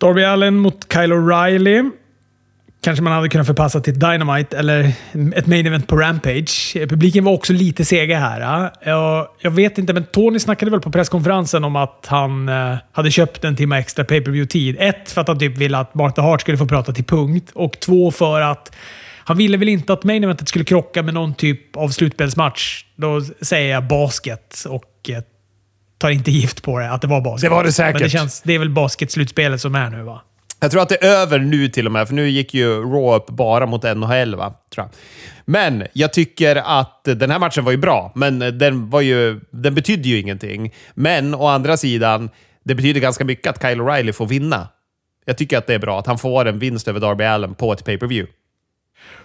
Darby Allen mot Kyle O'Reilly. Kanske man hade kunnat förpassa till Dynamite eller ett main event på Rampage. Publiken var också lite sega här. Jag, vet inte, men Tony snackade väl på presskonferensen om att han eh, hade köpt en timme extra pay per view tid Ett, för att han typ ville att Martha Hart skulle få prata till punkt. Och två, för att han ville väl inte att main eventet skulle krocka med någon typ av slutspelsmatch. Då säger jag basket och eh, tar inte gift på det, att det var basket. Det var det säkert. Men det, känns, det är väl basketslutspelet som är nu, va? Jag tror att det är över nu till och med, för nu gick ju Raw upp bara mot NHL, va? Tror jag. Men jag tycker att den här matchen var ju bra, men den, var ju, den betydde ju ingenting. Men å andra sidan, det betyder ganska mycket att Kyle O'Reilly får vinna. Jag tycker att det är bra att han får en vinst över Darby Allen på ett pay-per-view.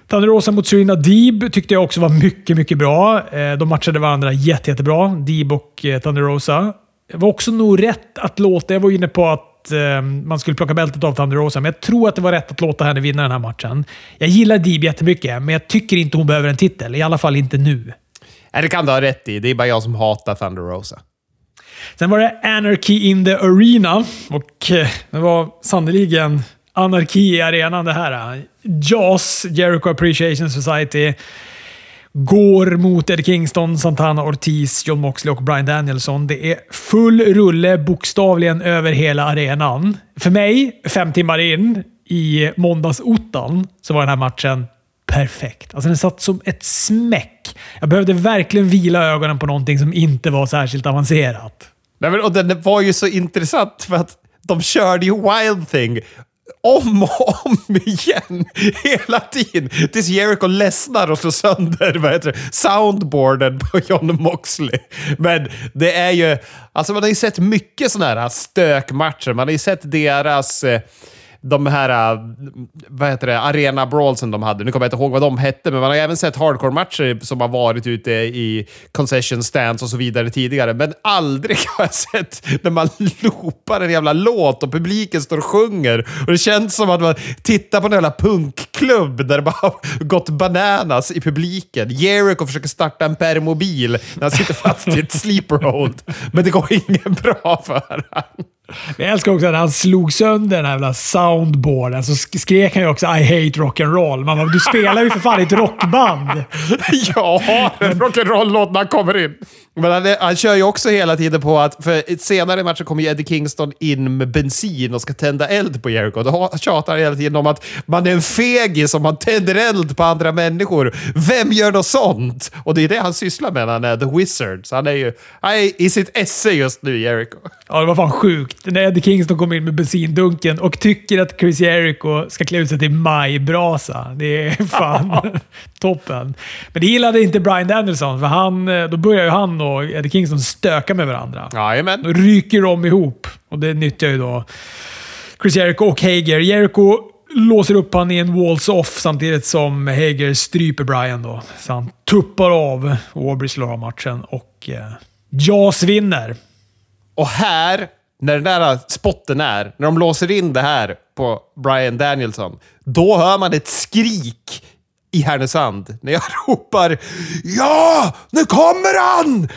Thunder Rosa mot Serena Deeb tyckte jag också var mycket, mycket bra. Eh, De matchade varandra jätte, jättebra. Deeb och eh, Thunder Rosa. Det var också nog rätt att låta... Jag var inne på att eh, man skulle plocka bältet av Thunder Rosa, men jag tror att det var rätt att låta henne vinna den här matchen. Jag gillar Deeb jättemycket, men jag tycker inte hon behöver en titel. I alla fall inte nu. Nej, det kan du ha rätt i. Det är bara jag som hatar Thunder Rosa. Sen var det Anarchy in the Arena och det var sannoliken anarki i arenan det här. JAS, Jericho Appreciation Society, går mot Ed Kingston, Santana Ortiz, John Moxley och Brian Danielson. Det är full rulle bokstavligen över hela arenan. För mig, fem timmar in i måndagsottan, så var den här matchen perfekt. Alltså den satt som ett smäck. Jag behövde verkligen vila ögonen på någonting som inte var särskilt avancerat. Nej, men, och den var ju så intressant för att de körde ju Wild Thing om och om igen hela tiden. Tills Jericho ledsnar och slår sönder vad heter det, soundboarden på John Moxley. Men det är ju... Alltså man har ju sett mycket sådana här stökmatcher. Man har ju sett deras... eh, de här, äh, vad heter det, arena brawlsen de hade. Nu kommer jag inte ihåg vad de hette, men man har även sett hardcore-matcher som har varit ute i concession stands och så vidare tidigare. Men aldrig har jag sett när man loopar en jävla låt och publiken står och sjunger. Och det känns som att man tittar på en jävla punkklubb där det bara har gått bananas i publiken. Jericho försöker starta en permobil när han sitter fast i ett sleeper hold. Men det går ingen bra för honom. Men jag älskar också att han slog sönder den här jävla soundboarden. Så sk- skrek han ju också I hate rock'n'roll. Man bara, du spelar ju för fan i ett rockband. ja, en rock'n'roll-låt när han kommer in. Men han, han kör ju också hela tiden på att, för senare i matchen kommer ju Eddie Kingston in med bensin och ska tända eld på Jericho. Då tjatar han hela tiden om att man är en fegis om man tänder eld på andra människor. Vem gör något sånt? Och det är det han sysslar med när han är The Wizard. Så han är ju han är i sitt esse just nu, Jericho. Ja, det var fan sjukt. När Eddie Kingston kommer in med bensindunken och tycker att Chris Jericho ska klä ut sig till majbrasa. Det är fan toppen. Men det gillade inte Brian Danielson, för han, då börjar ju han och Eddie Kingston stöka med varandra. Jajamän. Då ryker de ihop och det nyttjar ju då Chris Jericho och Hager. Jericho låser upp han i en walls off samtidigt som Hager stryper Brian. Då. Så han tuppar av och Aubrey slår av matchen och eh, Jas vinner. Och här, när den där spotten är, när de låser in det här på Brian Danielson, då hör man ett skrik i Härnösand när jag ropar “Ja, nu kommer han!”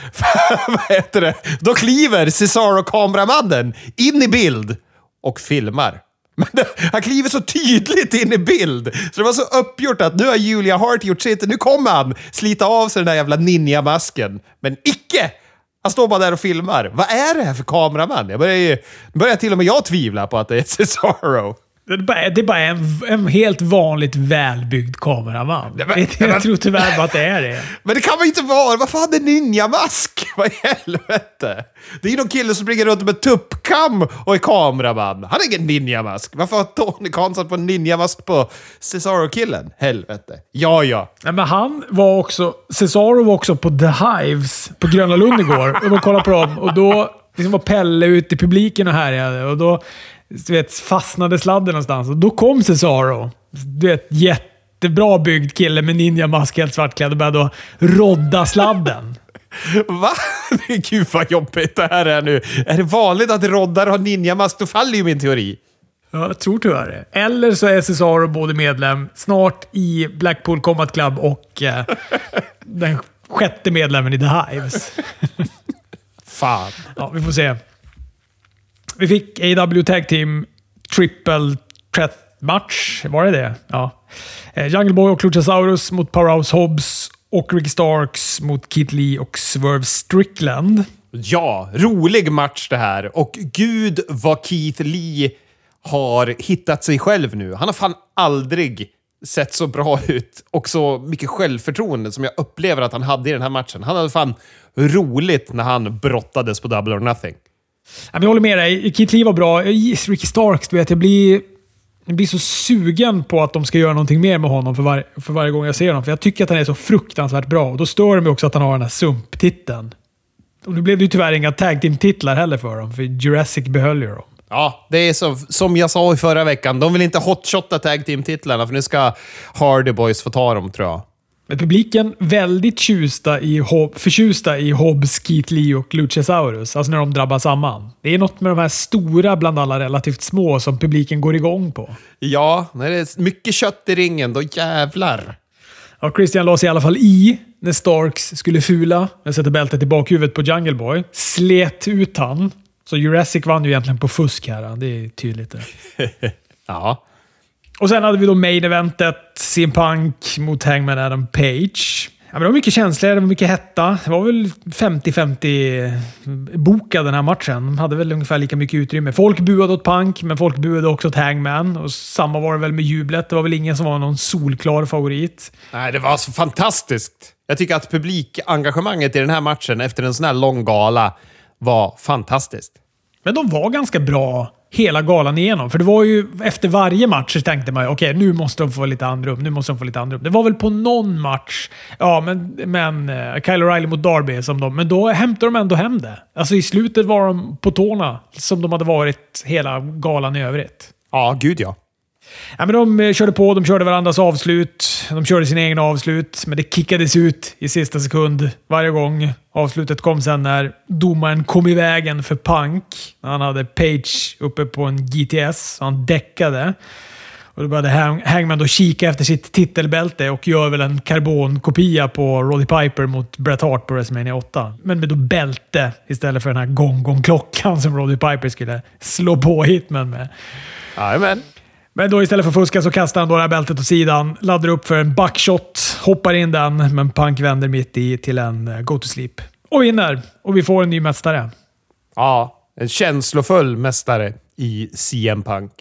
Vad heter det? Då kliver Cesaro-kameramannen in i bild och filmar. Men det, han kliver så tydligt in i bild, så det var så uppgjort att nu har Julia Hart gjort sitt. Nu kommer han slita av sig den där jävla ninja-masken. Men icke! Han står bara där och filmar. Vad är det här för kameraman? Jag börjar, ju, börjar till och med jag tvivla på att det är Cesaro. Det är bara, det är bara en, en helt vanligt välbyggd kameraman. Nej, men- jag, jag tror tyvärr bara att det är det. Men det kan man inte vara! Fan är ninjamask? Vad i helvete? Det är ju någon kille som springer runt med tuppkam och är kameraman. Han är ingen ninjamask. Varför har Tony Khan satt på en ninjamask på Cesaro-killen? Helvete. Ja, ja. Nej, men han var också... Cesaro var också på The Hives på Gröna Lund igår. Och de kollade på dem och då liksom var Pelle ute i publiken och härjade. Och då du vet, fastnade sladden någonstans. Och då kom Cesaro. Du vet, jättebra byggd kille med ninjamask, helt svartklädd och började rodda sladden. Va? Gud vad jobbigt det här är nu. Är det vanligt att roddar har ninjamask, då faller ju min teori. Ja, jag tror tyvärr det. Eller så är Cesaro både medlem snart i Blackpool Combat Club och eh, den sjätte medlemmen i The Hives. Fan. Ja, vi får se. Vi fick AW Tag Team Triple Threat Match. Var det det? Ja. Eh, Jungle Boy och Luchasaurus mot Powerhouse Hobbs och Ricky Starks mot Kit Lee och Swerve Strickland. Ja, rolig match det här. Och gud vad Keith Lee har hittat sig själv nu. Han har fan aldrig sett så bra ut och så mycket självförtroende som jag upplever att han hade i den här matchen. Han hade fan roligt när han brottades på Double or Nothing. Jag håller med dig. Keith Lee var bra. Ricky Starks, du vet, jag blir, jag blir så sugen på att de ska göra någonting mer med honom för, var, för varje gång jag ser honom. För jag tycker att han är så fruktansvärt bra. Och då stör det mig också att han har den här sumptiteln. Och nu blev det ju tyvärr inga tag team-titlar heller för dem, för Jurassic behöll ju dem. Ja, det är så, som jag sa i förra veckan. De vill inte hotshotta tag team-titlarna för nu ska Hardy Boys få ta dem, tror jag. Publiken väldigt tjusta i, Hob- förtjusta i Hobbs, Keith Lee och Luchasaurus. Alltså när de drabbar samman. Det är något med de här stora bland alla relativt små som publiken går igång på. Ja, när det är mycket kött i ringen, då jävlar. Ja, Christian la sig i alla fall i när Starks skulle fula. Jag sätter bältet i bakhuvudet på Jungle Boy. Slet ut han. Så Jurassic vann ju egentligen på fusk här. Det är tydligt. Det. Ja. Och sen hade vi då main eventet. CM Punk mot Hangman Adam Page. Ja, men det var mycket känslor, det var mycket hetta. Det var väl 50-50 bokad den här matchen. De hade väl ungefär lika mycket utrymme. Folk buade åt Punk, men folk buade också åt Hangman. Och samma var det väl med jublet. Det var väl ingen som var någon solklar favorit. Nej, det var så fantastiskt. Jag tycker att publikengagemanget i den här matchen efter en sån här lång gala var fantastiskt. Men de var ganska bra hela galan igenom. För det var ju efter varje match så tänkte man ju okej, nu måste de få lite andrum. Nu måste de få lite andrum. Det var väl på någon match, ja, men, men uh, Kyle O'Reilly mot Darby, som de, men då hämtade de ändå hem det. Alltså i slutet var de på tårna som de hade varit hela galan i övrigt. Ja, gud ja. Ja, men de eh, körde på, de körde varandras avslut. De körde sina egna avslut, men det kickades ut i sista sekund varje gång. Avslutet kom sen när domaren kom i vägen för Punk. Han hade Page uppe på en GTS, så han däckade. Och då började Hang Hangman då kika efter sitt titelbälte och gör väl en karbonkopia på Roddy Piper mot Bret Hart på WrestleMania 8. Men med då bälte istället för den här gong-gong-klockan som Roddy Piper skulle slå på Hitman med. Jajamän. Men då istället för att fuska så kastar han då det här bältet åt sidan, laddar upp för en buckshot, hoppar in den, men Punk vänder mitt i till en eh, go to sleep. Och vinner. Och vi får en ny mästare. Ja, en känslofull mästare i CM Punk.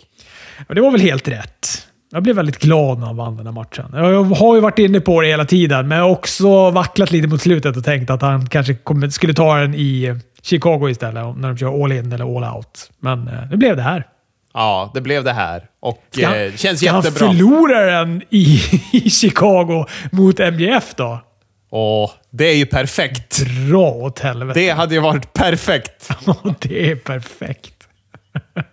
Och det var väl helt rätt. Jag blev väldigt glad när han vann den här matchen. Jag har ju varit inne på det hela tiden, men jag har också vacklat lite mot slutet och tänkt att han kanske skulle ta den i Chicago istället, när de kör all in eller all out. Men eh, det blev det här. Ja, det blev det här. Och Ska eh, känns ska jättebra. han förlora den i, i Chicago mot MJF då? Åh, det är ju perfekt. Dra åt helvete. Det hade ju varit perfekt. Ja, det är perfekt.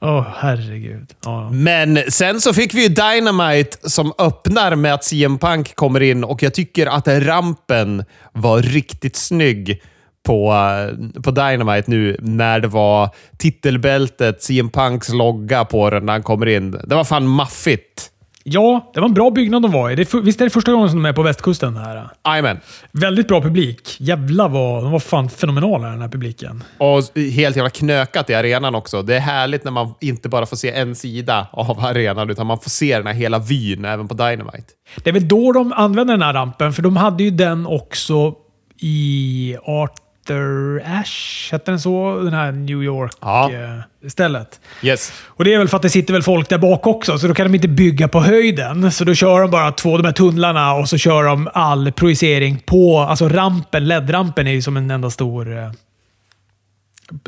Åh, herregud. Ja. Men sen så fick vi ju Dynamite som öppnar med att CM Punk kommer in och jag tycker att rampen var riktigt snygg på, eh, på Dynamite nu när det var titelbältet, CM Punks logga på den när han kommer in. Det var fan maffigt. Ja, det var en bra byggnad de var i. Visst är det första gången som de är på västkusten? här? Amen. Väldigt bra publik. Jävlar vad... De var fan fenomenala, den här publiken. Och helt jävla knökat i arenan också. Det är härligt när man inte bara får se en sida av arenan, utan man får se den här hela vyn även på Dynamite. Det är väl då de använder den här rampen, för de hade ju den också i 18 Dr. Ash, hette den så? Den här New York-stället. Ja. Eh, yes. Och Det är väl för att det sitter väl folk där bak också, så då kan de inte bygga på höjden. Så då kör de bara två, de här tunnlarna och så kör de all projicering på... Alltså rampen, LED-rampen är ju som en enda stor eh,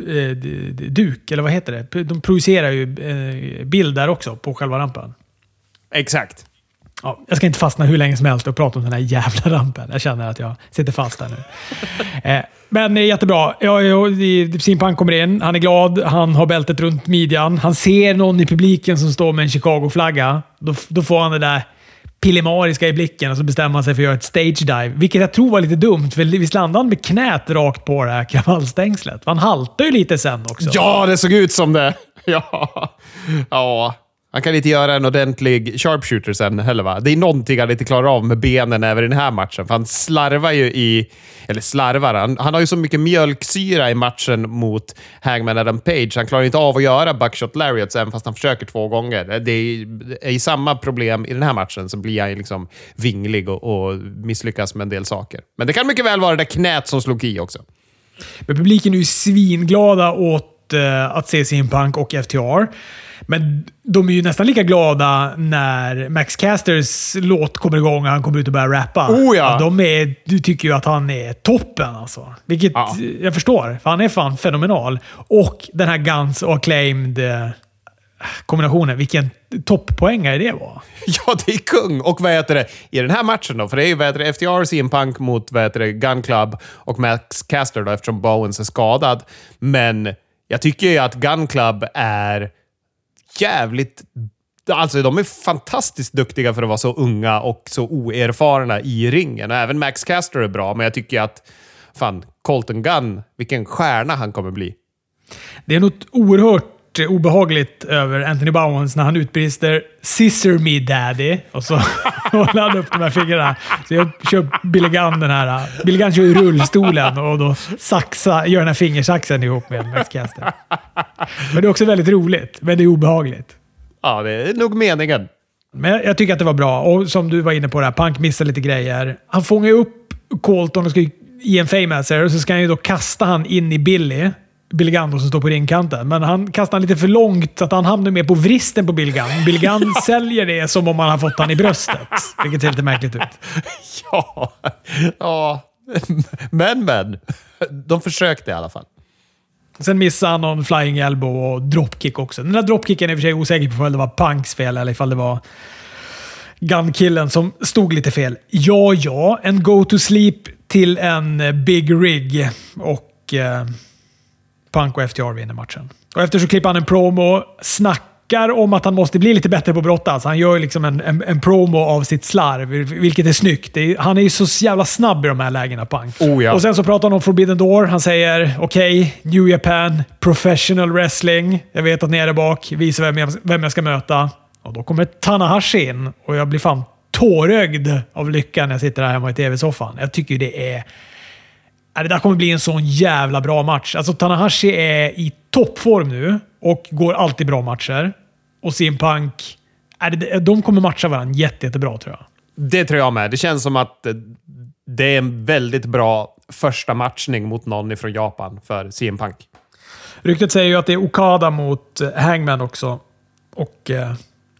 eh duk, eller vad heter det? De projicerar ju eh, bild där också, på själva rampen. Exakt. Ja, jag ska inte fastna hur länge som helst och prata om den här jävla rampen. Jag känner att jag sitter fast där nu. eh, men eh, jättebra. Ja, ja, Simpang kommer in. Han är glad. Han har bältet runt midjan. Han ser någon i publiken som står med en Chicago-flagga. Då, då får han det där pillemariska i blicken och så bestämmer han sig för att göra ett stage dive. Vilket jag tror var lite dumt, för visst landade han med knät rakt på det här kravallstängslet? Han haltar ju lite sen också. Ja, det såg ut som det. Ja. ja. Han kan inte göra en ordentlig sharpshooter sen heller, va? Det är någonting han inte klarar av med benen även i den här matchen. För han slarvar ju i... Eller slarvar, han, han har ju så mycket mjölksyra i matchen mot Hangman Adam Page. Han klarar inte av att göra buckshot lariats även fast han försöker två gånger. Det är, det är ju samma problem i den här matchen, så blir han ju liksom vinglig och, och misslyckas med en del saker. Men det kan mycket väl vara det där knät som slog i också. Men publiken är ju svinglada åt eh, att se sin punk och FTR. Men de är ju nästan lika glada när Max Casters låt kommer igång och han kommer ut och börjar rappa. Oh ja. de är, du tycker ju att han är toppen alltså. Vilket Ja. jag förstår, för han är fan fenomenal. Och den här Guns och Acclaimed eh, kombinationen. Vilken topppoängare det var. Ja, det är kung! Och vad heter det, i den här matchen då, för det är ju vad heter det, FTR CM Punk mot vad heter det, Gun Club och Max Caster då, eftersom Bowens är skadad. Men jag tycker ju att Gun Club är jävligt... Alltså, de är fantastiskt duktiga för att vara så unga och så oerfarna i ringen. Och även Max Caster är bra, men jag tycker att fan, Colton Gunn, vilken stjärna han kommer bli. Det är något oerhört obehagligt över Anthony Bowens när han utbrister “Scissor me daddy” och så håller han upp de här fingrarna. Så jag kör Billy Gunn den här. Billy Gunn kör ju rullstolen och då saxa, gör den här fingersaxen ihop med Max Caster. Men det är också väldigt roligt, men det är obehagligt. Ja, det är nog meningen. Men jag, tycker att det var bra. Och som du var inne på, där, Punk missar lite grejer. Han fångar upp Colton och ska i en Fame-Asser och så ska han ju då kasta han in i Billy. Billy Gunn då, som står på ringkanten. Men han kastar lite för långt så att han hamnar mer på vristen på Billy Gunn. Billy Gunn säljer det som om han har fått han i bröstet. Vilket ser lite märkligt ut. Ja, ja. Men, men. De försökte i alla fall. Sen missade han någon flying elbow och dropkick också. Den där dropkicken är i och för sig osäker på om det var Punks fel eller ifall det var Gun-killen som stod lite fel. Ja, ja. En go to sleep till en eh, big rig. Och eh, Punk och FTR vinner matchen. Och efter så klipper han en promo, snackar om att han måste bli lite bättre på att brottas. Han gör liksom en, en, en promo av sitt slarv, vilket är snyggt. Är, han är ju så jävla snabb i de här lägena, Punk. Oh ja. Och sen så pratar han om Forbidden Door. Han säger okej, New Japan, professional wrestling. Jag vet att ni är där bak. Visa vem jag, vem jag ska möta. Och då kommer Tanahashi in och jag blir fan tårögd av lycka när jag sitter här hemma i tv-soffan. Jag tycker ju det är... Det där kommer bli en sån jävla bra match. Alltså Tanahashi är i toppform nu och går alltid bra matcher. Och CM Punk... De kommer matcha varandra jätte, jättebra tror jag. Det tror jag med. Det känns som att det är en väldigt bra första matchning mot någon från Japan för CM Punk. Ryktet säger ju att det är Okada mot Hangman också. Och eh,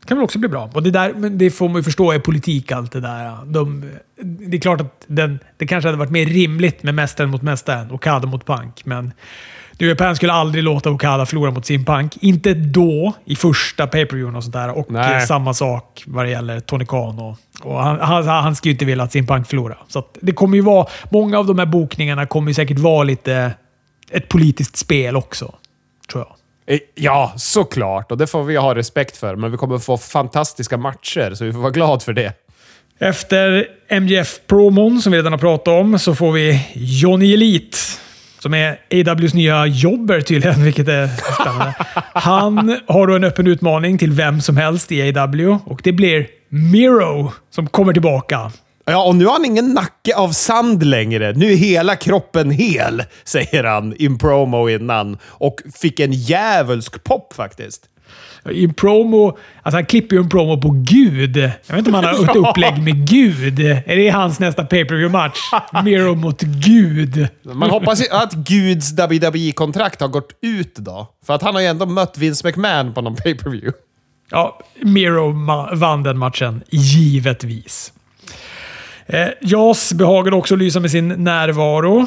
kan väl också bli bra. Och det, där, men det får man ju förstå är politik allt det där. De, det är klart att den, det kanske hade varit mer rimligt med mästaren mot mästaren. Okada mot Punk. Men New Japan skulle aldrig låta Okada förlora mot sin Punk. Inte då, i första pay-per-viewen och sånt där. Och Nej. samma sak vad det gäller Tony Khan. Och, och han, han, han ju inte vilja att sin Punk förlorar. Så det kommer ju vara... Många av de här bokningarna kommer ju säkert vara lite ett politiskt spel också. Tror jag. Eh, ja, såklart. Och det får vi ha respekt för. Men vi kommer få fantastiska matcher, så vi får vara glada för det. Efter MGF-promon, som vi redan har pratat om, så får vi Johnny Elite. Som är AWs nya jobber tydligen, vilket är spännande. Han har då en öppen utmaning till vem som helst i AW och det blir Miro som kommer tillbaka. Ja, och nu har han ingen nacke av sand längre. Nu är hela kroppen hel, säger han i en promo innan. Och fick en djävulsk pop faktiskt. I en promo, alltså han klipper ju en promo på Gud. Jag vet inte om han har ett upplägg med Gud. Är det hans nästa pay per view match Miro mot Gud. Man hoppas ju att Guds WWE-kontrakt har gått ut då. För att han har ju ändå mött Vince McMahon på någon pay-per-view. Ja, Miro vann den matchen, givetvis. Eh, Jas behagade också lysa med sin närvaro. Eh,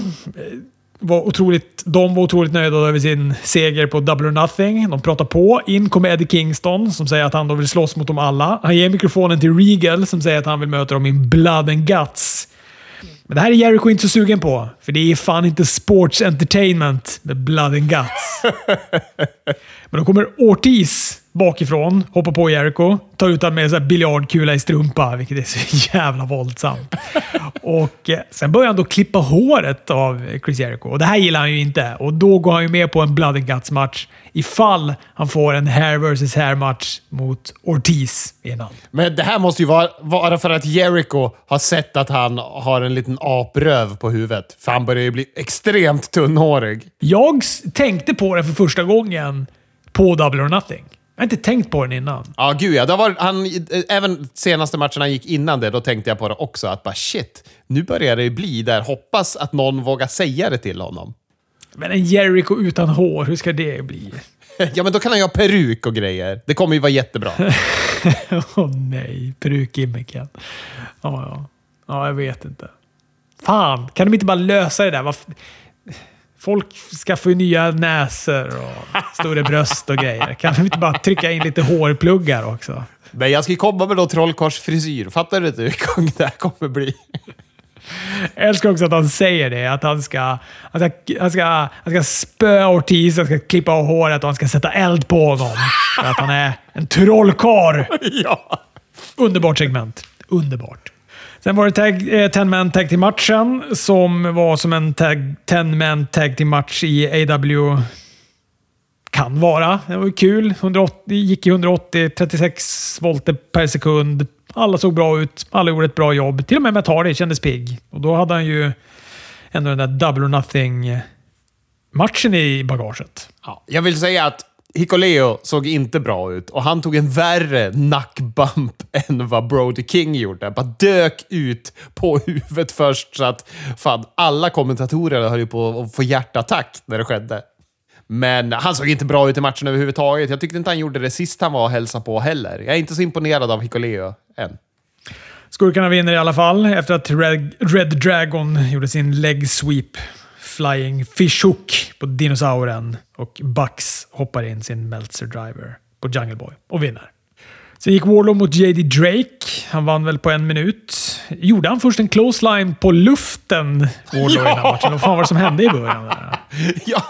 var otroligt, de var otroligt nöjda över sin seger på Double or Nothing. De pratar på. In kommer Eddie Kingston som säger att han då vill slåss mot dem alla. Han ger mikrofonen till Regal som säger att han vill möta dem i Blood and Guts. Men det här är Jericho inte så sugen på, för det är fan inte sports entertainment med blood and guts. Men då kommer Ortiz bakifrån, hoppar på Jericho, tar ut honom med en biljardkula i strumpa, vilket är så jävla våldsamt. Och eh, Sen börjar han då klippa håret av Chris Jericho. Och Det här gillar han ju inte. Och Då går han ju med på en blood and guts match ifall han får en hair versus hair match mot Ortiz innan. Men det här måste ju vara, vara för att Jericho har sett att han har en liten apröv på huvudet. För han börjar ju bli extremt tunnhårig. Jag tänkte på den för första gången på Double or Nothing. Jag har inte tänkt på den innan. Ja, gud ja. Det var, han, eh, även senaste matchen han gick innan det, då tänkte jag på det också. Att bara shit, nu börjar det ju bli där. Hoppas att någon vågar säga det till honom. Men en Jericho utan hår, hur ska det bli? Ja, men då kan han ju ha peruk och grejer. Det kommer ju vara jättebra. Åh nej, perukgimmicken. Ja, ja. Ja, jag vet inte. Fan, kan de inte bara lösa det där? Varf- Folk skaffar ju nya näsor och större bröst och grejer. Kan de inte bara trycka in lite hårpluggar också? Men jag ska komma med då trollkarlsfrisyr. Fattar du inte hur gång det här kommer bli? Jag älskar också att han säger det. Att han ska, han ska, han ska, han ska spöa Ortiz, han ska klippa av håret och han ska sätta eld på honom. För att han är en trollkarl. ja. Underbart segment. Underbart. Sen var det tag, eh, 10 man tag till matchen som var som en tag, 10 man tag till match i AW kan vara. Det var kul. 180, gick i 180, 36 volter per sekund. Alla såg bra ut. Alla gjorde ett bra jobb. Till och med Matt kändes pigg. Och då hade han ju ändå den där double or nothing matchen i bagaget. Ja, jag vill säga att Hikuleo såg inte bra ut och han tog en värre nackbump än vad Brody King gjorde. Bara dök ut på huvudet först så att fan, alla kommentatorer höll ju på att få hjärtattack när det skedde. Men han såg inte bra ut i matchen överhuvudtaget. Jag tyckte inte han gjorde det sist han var och hälsade på heller. Jag är inte så imponerad av Hikuleo än. Skurkarna vinner i alla fall efter att Red, Red Dragon gjorde sin leg sweep. Flying fish hook på dinosauren och Bucks hoppar in sin Meltzer driver på Jungle Boy och vinner. Sen gick Warlow mot JD Drake. Han vann väl på en minut. Gjorde han först en close line på luften, Warlow, i den här matchen? Vad fan var det som hände i början? Där? Ja,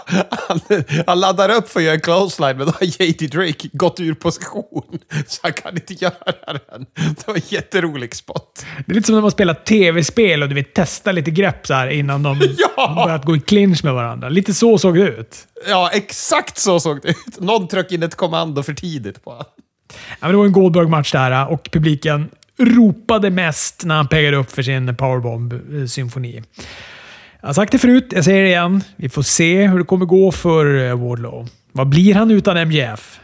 han, han laddar upp för att göra en close line, men då har JD Drake gått ur position. Så han kan inte göra den. Det var en jätterolig spot. Det är lite som när man spelar tv-spel och du vet, testar lite grepp så här innan de Ja! börjat gå i clinch med varandra. Lite så såg det ut. Ja, exakt så såg det ut. Någon tryckte in ett kommando för tidigt på honom. Ja, men det var en Goldberg-match där och publiken ropade mest när han peggade upp för sin Powerbomb-symfoni. Jag har sagt det förut, jag säger det igen. Vi får se hur det kommer gå för eh, Wardlow. Vad blir han utan MJF?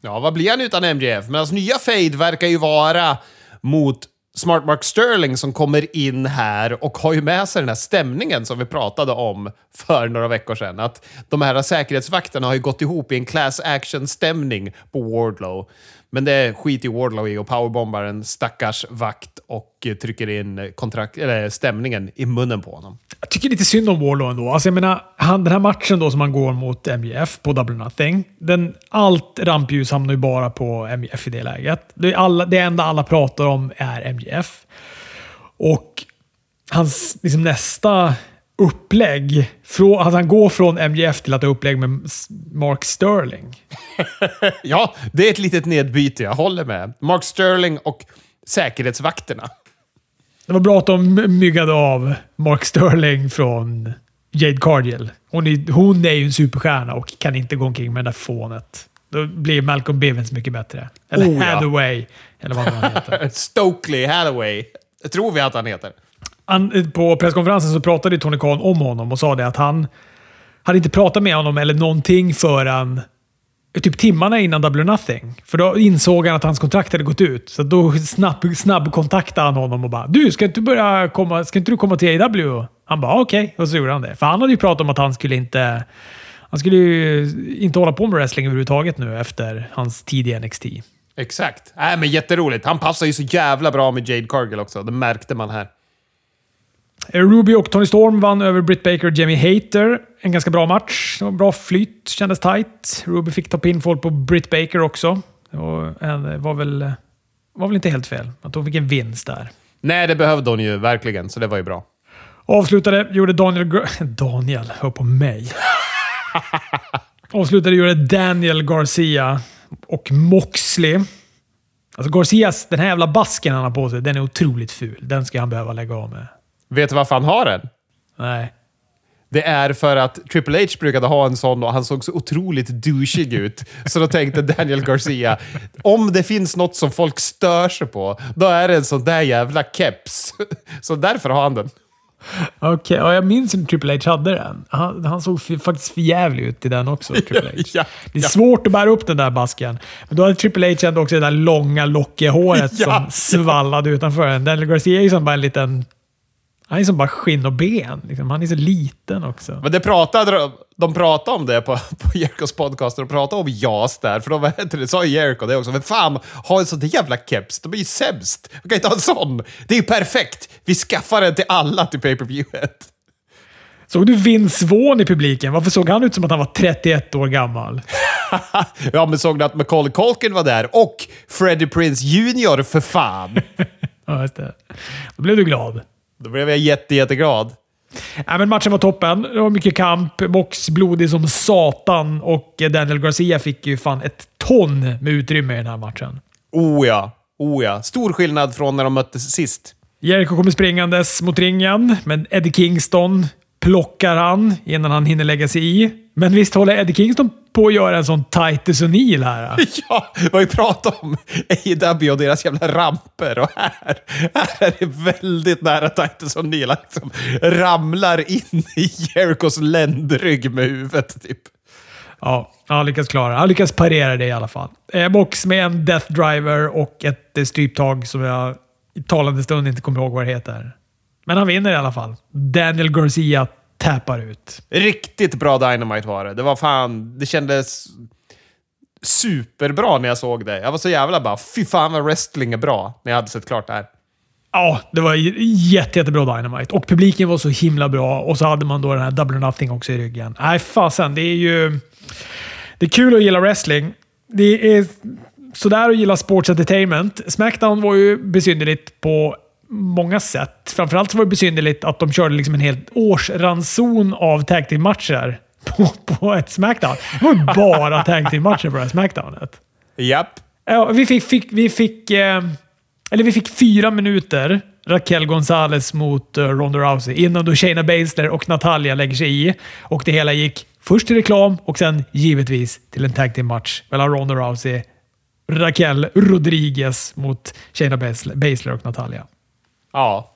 Ja, vad blir han utan MJF? Men hans nya fade verkar ju vara mot Smart Mark Sterling som kommer in här och har ju med sig den här stämningen som vi pratade om för några veckor sedan. Att de här säkerhetsvakterna har ju gått ihop i en class action-stämning på Wardlow. Men det är skit i Wardlow i och powerbombar en stackars vakt och trycker in kontrakt, eller stämningen i munnen på honom. Jag tycker lite synd om Wardlow ändå. Alltså jag menar, han, den här matchen då som han går mot MJF på Double Nothing. Den, allt rampljus hamnar ju bara på MJF i det läget. Det, är alla, det enda alla pratar om är MJF. Och hans liksom, nästa upplägg, att han går från MJF till att ha upplägg med Mark Sterling. Ja, det är ett litet nedbyte, jag håller med. Mark Sterling och säkerhetsvakterna. Det var bra att de myggade av Mark Sterling från Jade Cargill. Hon är, hon är ju en superstjärna och kan inte gå omkring med det där fånet. Då blir Malcolm Bivens mycket bättre. Eller Oh, ja. Hathaway, eller vad han heter. Stokely Hathaway. Tror vi att han heter. På presskonferensen så pratade ju Tony Khan om honom och sa det att han hade inte pratat med honom eller någonting förrän typ timmarna innan Double or Nothing. För då insåg han att hans kontrakt hade gått ut. Så då snabb, snabb kontaktade han honom och bara “Du, ska inte, börja komma, ska inte du komma till AW?” Han bara “Okej”, okay. och så gjorde han det. För han hade ju pratat om att han skulle inte... Han skulle ju inte hålla på med wrestling överhuvudtaget nu efter hans tid i NXT. Exakt. Äh, men jätteroligt. Han passar ju så jävla bra med Jade Cargill också. Det märkte man här. Ruby och Tony Storm vann över Britt Baker och Jamie Hater. En ganska bra match. Bra flyt, kändes tight. Ruby fick ta pinfall på Britt Baker också. Det var väl, var väl inte helt fel att hon fick en vinst där. Nej, det behövde hon ju verkligen, så det var ju bra. Avslutade gjorde Daniel... Gar Daniel, hör på mig. Avslutade gjorde Daniel Garcia och Moxley. Alltså Garcias, den här jävla basken han har på sig, den är otroligt ful. Den ska han behöva lägga av med. Vet du varför han har den? Nej. Det är för att Triple H brukade ha en sån och han såg så otroligt douchig ut. Så då tänkte Daniel Garcia, om det finns något som folk stör sig på, då är det en sån där jävla keps. Så därför har han den. Okej, okay, ja, jag minns när Triple H hade den. Han, han såg faktiskt för jävlig ut i den också, Triple H. ja, det är ja. svårt att bära upp den där basken. Men då hade Triple H ändå också det där långa, lockiga håret ja. som svallade utanför den. Daniel Garcia är ju som bara en liten han är som bara skinn och ben. Liksom. Han är så liten också. Men det pratade, de pratade om det på, på Jerikos podcast, de pratade om JAS där. För de det, sa Jericho det också. Men fan, ha en sån där jävla keps. De är ju sämst. Man kan inte ha en sån. Det är ju perfekt. Vi skaffar den till alla till pay per viewet Såg du Vince Vaughn i publiken? Varför såg han ut som att han var 31 år gammal? ja, men såg du att Macaulay Culkin var där? Och Freddie Prince Jr. för fan! ja, just det. Då blev du glad. Då blev jag jätte, jätteglad. Ja, men matchen var toppen. Det var mycket kamp. Box blodig som satan och Daniel Garcia fick ju fan ett ton med utrymme i den här matchen. Oh ja. Oh ja. Stor skillnad från när de möttes sist. Jericho kommer springandes mot ringen, men Eddie Kingston plockar han innan han hinner lägga sig i. Men visst håller Eddie Kingston på att göra en sån Titus O'Neill här? Ja, vi har ju pratat om AEW och deras jävla ramper och här, här är det väldigt nära Titus O'Neill. Han liksom ramlar in i Jericos ländrygg med huvudet typ. Ja, han lyckas klara Han lyckas parera det i alla fall. Eh, box med en Death Driver och ett eh, stryptag som jag i talande stund inte kommer ihåg vad det heter. Men han vinner i alla fall. Daniel Garcia tappar ut. Riktigt bra Dynamite var det. Det var fan... Det kändes superbra när jag såg det. Jag var så jävla bara, fy fan vad wrestling är bra, när jag hade sett klart det här. Ja, det var jätte, jättebra Dynamite. Och publiken var så himla bra. Och så hade man då den här Double or Nothing också i ryggen. Nej, fasen. Det är ju... Det är kul att gilla wrestling. Det är sådär att gilla sports entertainment. Smackdown var ju besynnerligt på många sätt. Framförallt så var det besynnerligt att de körde liksom en hel årsranson av tag team-matcher på, på ett Smackdown. Det var ju bara tag team-matcher på det här Smackdownet. Japp. Ja, vi fick, fick, vi fick, eh, eller vi fick fyra minuter Raquel Gonzalez mot uh, Ronda Rousey innan då Shayna Baszler och Natalia lägger sig i. Och det hela gick först till reklam och sen givetvis till en tag team-match mellan Ronda Rousey, Raquel Rodriguez mot Shayna Baszler och Natalia. Ja.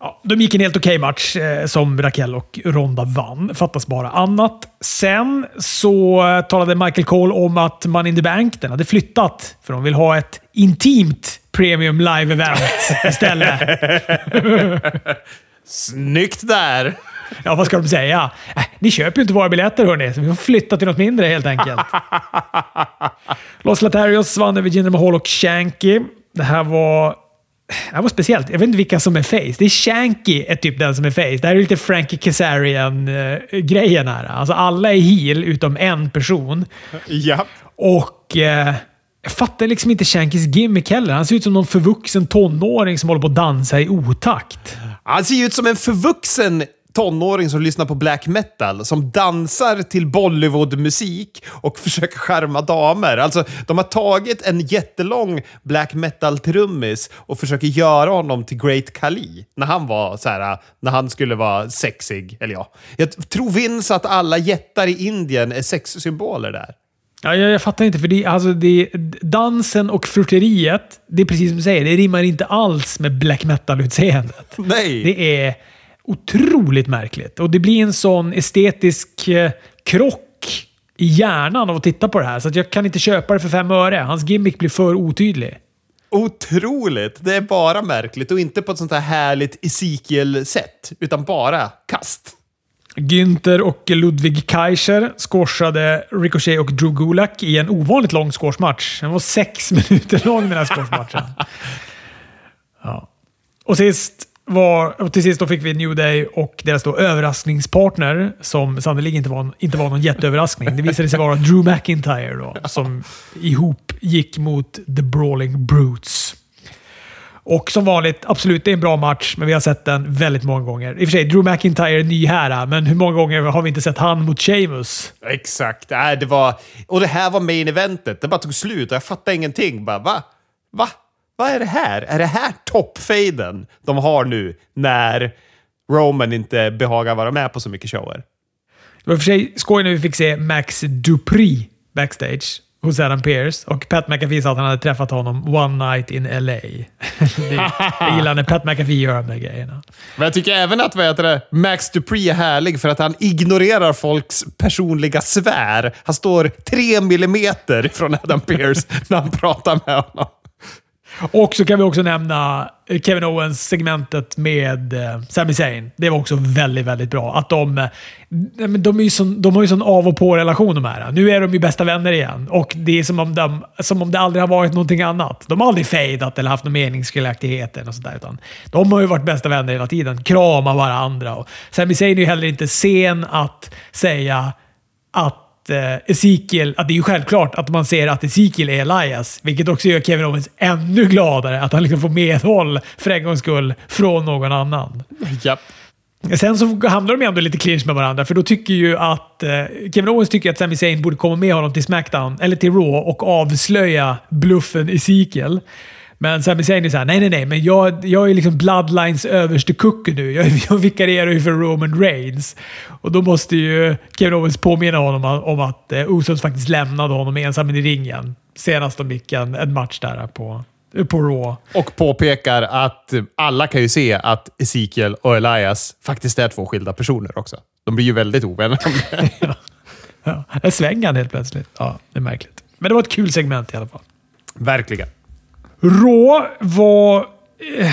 Ja, de gick en helt okej okay match eh, som Raquel och Ronda vann. Fattas bara annat. Sen så eh, talade Michael Cole om att Money in the Bank den hade flyttat. För de vill ha ett intimt premium live-event istället. Snyggt där! Ja, vad ska de säga? Äh, ni köper ju inte våra biljetter hörni, så vi får flytta till något mindre helt enkelt. Los Latarios vann över Jinder Mahal och Shanky. Det här var det var speciellt. Jag vet inte vilka som är face. Det är Shanky är typ den som är face. Det här är lite Frankie Kazarian-grejen här. Alltså alla är heel utom en person. Ja. Och eh, jag fattar liksom inte Shankys gimmick heller. Han ser ut som någon förvuxen tonåring som håller på att dansa i otakt. Han ser ut som en förvuxen tonåring som lyssnar på black metal, som dansar till Bollywood-musik och försöker skärma damer. Alltså, de har tagit en jättelång black metal-trummis och försöker göra honom till Great Kali när han var så här, när han skulle vara sexig. Eller ja, jag tror Vince att alla jättar i Indien är sexsymboler där. Ja, jag, jag, fattar inte, för det, alltså det, dansen och flörteriet, det är precis som du säger, det rimmar inte alls med black metal-utseendet. Nej! Det är otroligt märkligt. Och det blir en sån estetisk eh, krock i hjärnan av att titta på det här, så jag kan inte köpa det för fem öre. Hans gimmick blir för otydlig. Otroligt! Det är bara märkligt och inte på ett sånt här härligt Ezekiel-sätt, utan bara kast. Günther och Ludwig Kaiser squashade Ricochet och Drew Gulak i en ovanligt lång squashmatch. Den var sex minuter lång den här squashmatchen. ja. Och sist var, och till sist då fick vi New Day och deras då överraskningspartner, som sannolikt inte var, inte var någon jätteöverraskning. Det visade sig vara Drew McIntyre då, som ihop gick mot The Brawling Brutes. Och som vanligt, absolut, det är en bra match, men vi har sett den väldigt många gånger. I och för sig, Drew McIntyre är ny här, men hur många gånger har vi inte sett han mot Sheamus? Exakt. Äh, det var... Och det här var main eventet. Det bara tog slut och jag fattade ingenting. Bara, va? Va? Vad är det här? Är det här toppfaden de har nu när Roman inte behagar vara med på så mycket shower? Det var för sig skoj när vi fick se Max Dupri backstage hos Adam Pearce och Pat McAfee sa att han hade träffat honom one night in LA. det, jag gillar när Pat McAfee gör de där grejerna. Men jag tycker även att vad heter det, Max Dupree är härlig för att han ignorerar folks personliga svär. Han står tre millimeter från Adam Pearce när han pratar med honom. Och så kan vi också nämna eh, Kevin Owens-segmentet med eh, Sami Zayn. Det var också väldigt, väldigt bra. Att de, eh, de, är sån, de har ju sån av och på-relation de här. Nu är de ju bästa vänner igen och det är som om, de, som om det aldrig har varit någonting annat. De har aldrig fejdat eller haft någon meningsskiljaktighet eller sådär. utan de har ju varit bästa vänner hela tiden. Kramar varandra. Och Sami Zayn är ju heller inte sen att säga att Ezekiel, att det är ju självklart att man ser att Ezekiel är Elias, vilket också gör Kevin Owens ännu gladare att han liksom får medhåll för en gångs skull från någon annan. Japp. Sen så hamnar de ändå lite clinch med varandra, för då tycker ju att eh, Kevin Owens tycker att Sami Zayn borde komma med honom till Smackdown, eller till Raw, och avslöja bluffen Ezekiel. Men Sami Zayn är såhär, nej nej nej, men jag, jag är liksom Bloodlines överste kucke nu. Jag, jag vikarierar ju för Roman Reigns. Och då måste ju Kevin Owens påminna honom om att eh, Usos faktiskt lämnade honom ensam i ringen. Senast de gick en, en match där på, på Raw. Och påpekar att alla kan ju se att Ezekiel och Elias faktiskt är två skilda personer också. De blir ju väldigt ovänner om det. ja. Ja. Svänger han helt plötsligt. Ja, det är märkligt. Men det var ett kul segment i alla fall. Verkligen. Raw var... Eh,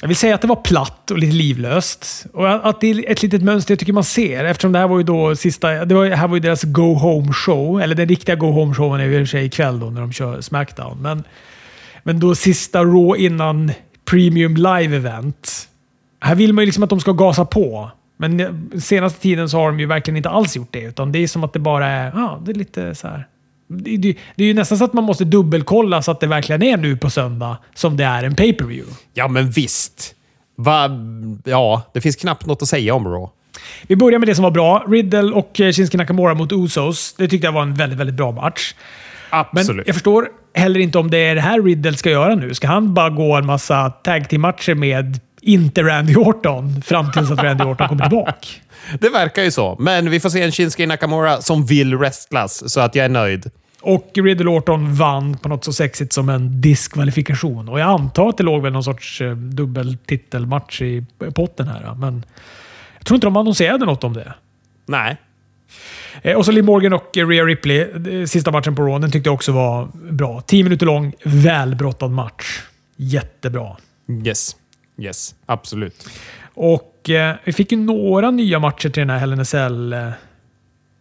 jag vill säga att det var platt och lite livlöst. Och att det är ett litet mönster jag tycker man ser. Eftersom det här var ju då sista... Det var, här var ju deras Go Home Show. Eller den riktiga Go Home Showen är ju i och för sig ikväll då när de kör Smackdown. Men, men då sista Raw innan Premium Live Event. Här vill man ju liksom att de ska gasa på. Men senaste tiden så har de ju verkligen inte alls gjort det. Utan det är som att det bara är... Ja, det är lite så här det, det, det, är ju nästan så att man måste dubbelkolla så att det verkligen är nu på söndag som det är en pay-per-view. Ja, men visst. Va, ja, det finns knappt något att säga om Raw. Vi börjar med det som var bra. Riddle och eh, Shinsuke Nakamura mot Usos. Det tyckte jag var en väldigt, väldigt bra match. Absolut. Men jag förstår heller inte om det är det här Riddle ska göra nu. Ska han bara gå en massa tag team-matcher med inte Randy Orton fram tills att Randy Orton kommer tillbaka? Det verkar ju så, men vi får se en Shinsuke Nakamura som vill wrestlas, så att jag är nöjd. Och Riddle Orton vann på något så sexigt som en diskvalifikation. Och jag antar att det låg väl någon sorts eh, dubbeltitelmatch i potten här. Men jag tror inte de annonserade något om det. Nej. Eh, och så Lee Morgan och Rhea Ripley. Eh, sista matchen på Raw. Den tyckte jag också var bra. Tio minuter lång, välbrottad match. Jättebra. Yes. Yes, absolut. Och eh, vi fick ju några nya matcher till den här Hell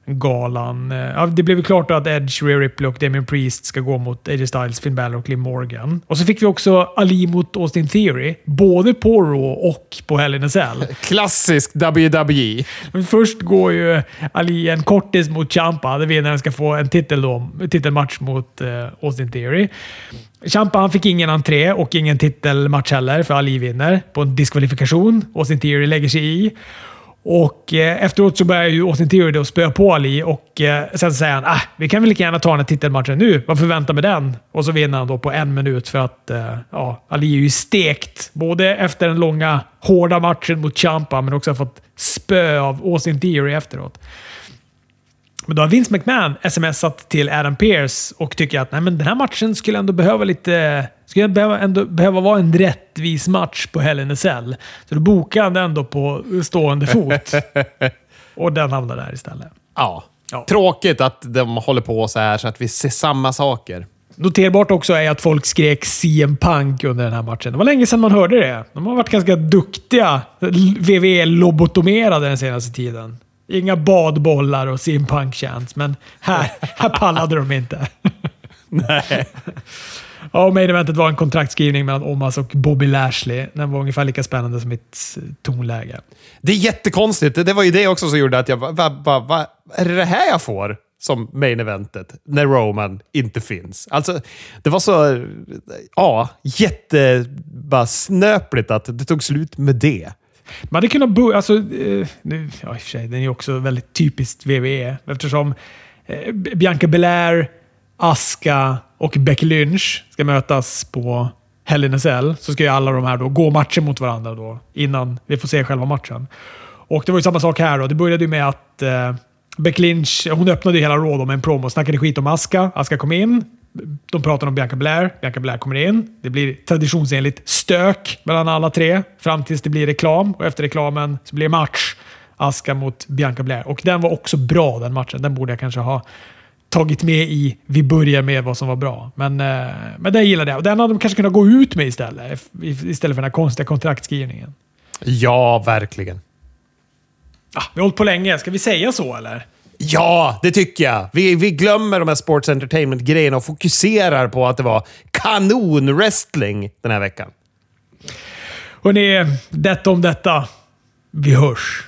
galan. Ja, det blev ju klart att Edge, Rhea Ripley och Damien Priest ska gå mot AJ Styles, Finn Balor och Liv Morgan. Och så fick vi också Ali mot Austin Theory, både på Raw och på Hell in a Cell. Klassisk WWE. Men först går ju Ali en kortis mot Champa, där vinnaren ska få en titel då, titelmatch mot uh, Austin Theory. Champa han fick ingen entré och ingen titelmatch heller, för Ali vinner på en diskvalifikation. Austin Theory lägger sig i. Och eh, efteråt så börjar ju Austin Theory då spöa på Ali och eh, sen säger han ah, vi kan väl lika gärna ta den här titelmatchen nu. Varför vänta med den? Och så vinner han då på en minut för att eh, ja, Ali är ju stekt. Både efter den långa, hårda matchen mot Champa, men också fått spö av Austin Theory efteråt. Men då har Vince McMahon smsat till Adam Pearce och tycker att Nej, men den här matchen skulle ändå behöva lite... Skulle behöva, ändå behöva vara en rättvis match på Hell in a Cell. Så då bokade han den ändå på stående fot. och den hamnade där istället. Ja, Ja. Tråkigt att de håller på så här så att vi ser samma saker. Noterbart också är att folk skrek CM Punk under den här matchen. Det var länge sedan man hörde det. De har varit ganska duktiga. WWE lobotomerade den senaste tiden. Inga badbollar och CM Punk-chants, men här, här pallade de inte. Nej. Ja, main eventet var en kontraktskrivning mellan Omas och Bobby Lashley. Den var ungefär lika spännande som mitt eh, tonläge. Det är jättekonstigt. Det var ju det också som gjorde att jag va, va, va, va, Är det det här jag får som main eventet när Roman inte finns? Alltså, det var så... Ja, jättesnöpligt att det tog slut med det. Man hade kunnat börja... alltså, eh, nu, ja, i och för sig, den är ju också väldigt typiskt WWE eftersom eh, Bianca Belair, Aska och Becky Lynch ska mötas på Hell in a Cell. Så ska ju alla de här då gå matcher mot varandra då innan vi får se själva matchen. Och det var ju samma sak här då. Det började ju med att eh, Becky Lynch, hon öppnade ju hela Raw med en promo. Snackade skit om Aska. Aska kom in. De pratar om Bianca Blair. Bianca Blair kommer in. Det blir traditionsenligt stök mellan alla tre fram tills det blir reklam. Och efter reklamen så blir det match. Aska mot Bianca Blair. Och den var också bra den matchen. Den borde jag kanske ha tagit med i Vi börjar med vad som var bra. Men, eh, men det gillade jag. Och den hade de kanske kunnat gå ut med istället. Istället för den här konstiga kontraktskrivningen. Ja, verkligen. Ah, vi har hållit på länge. Ska vi säga så eller? Ja, det tycker jag. Vi, vi glömmer de här sports entertainment-grejerna och fokuserar på att det var kanon-wrestling den här veckan. Hörrni, detta om detta. Vi hörs.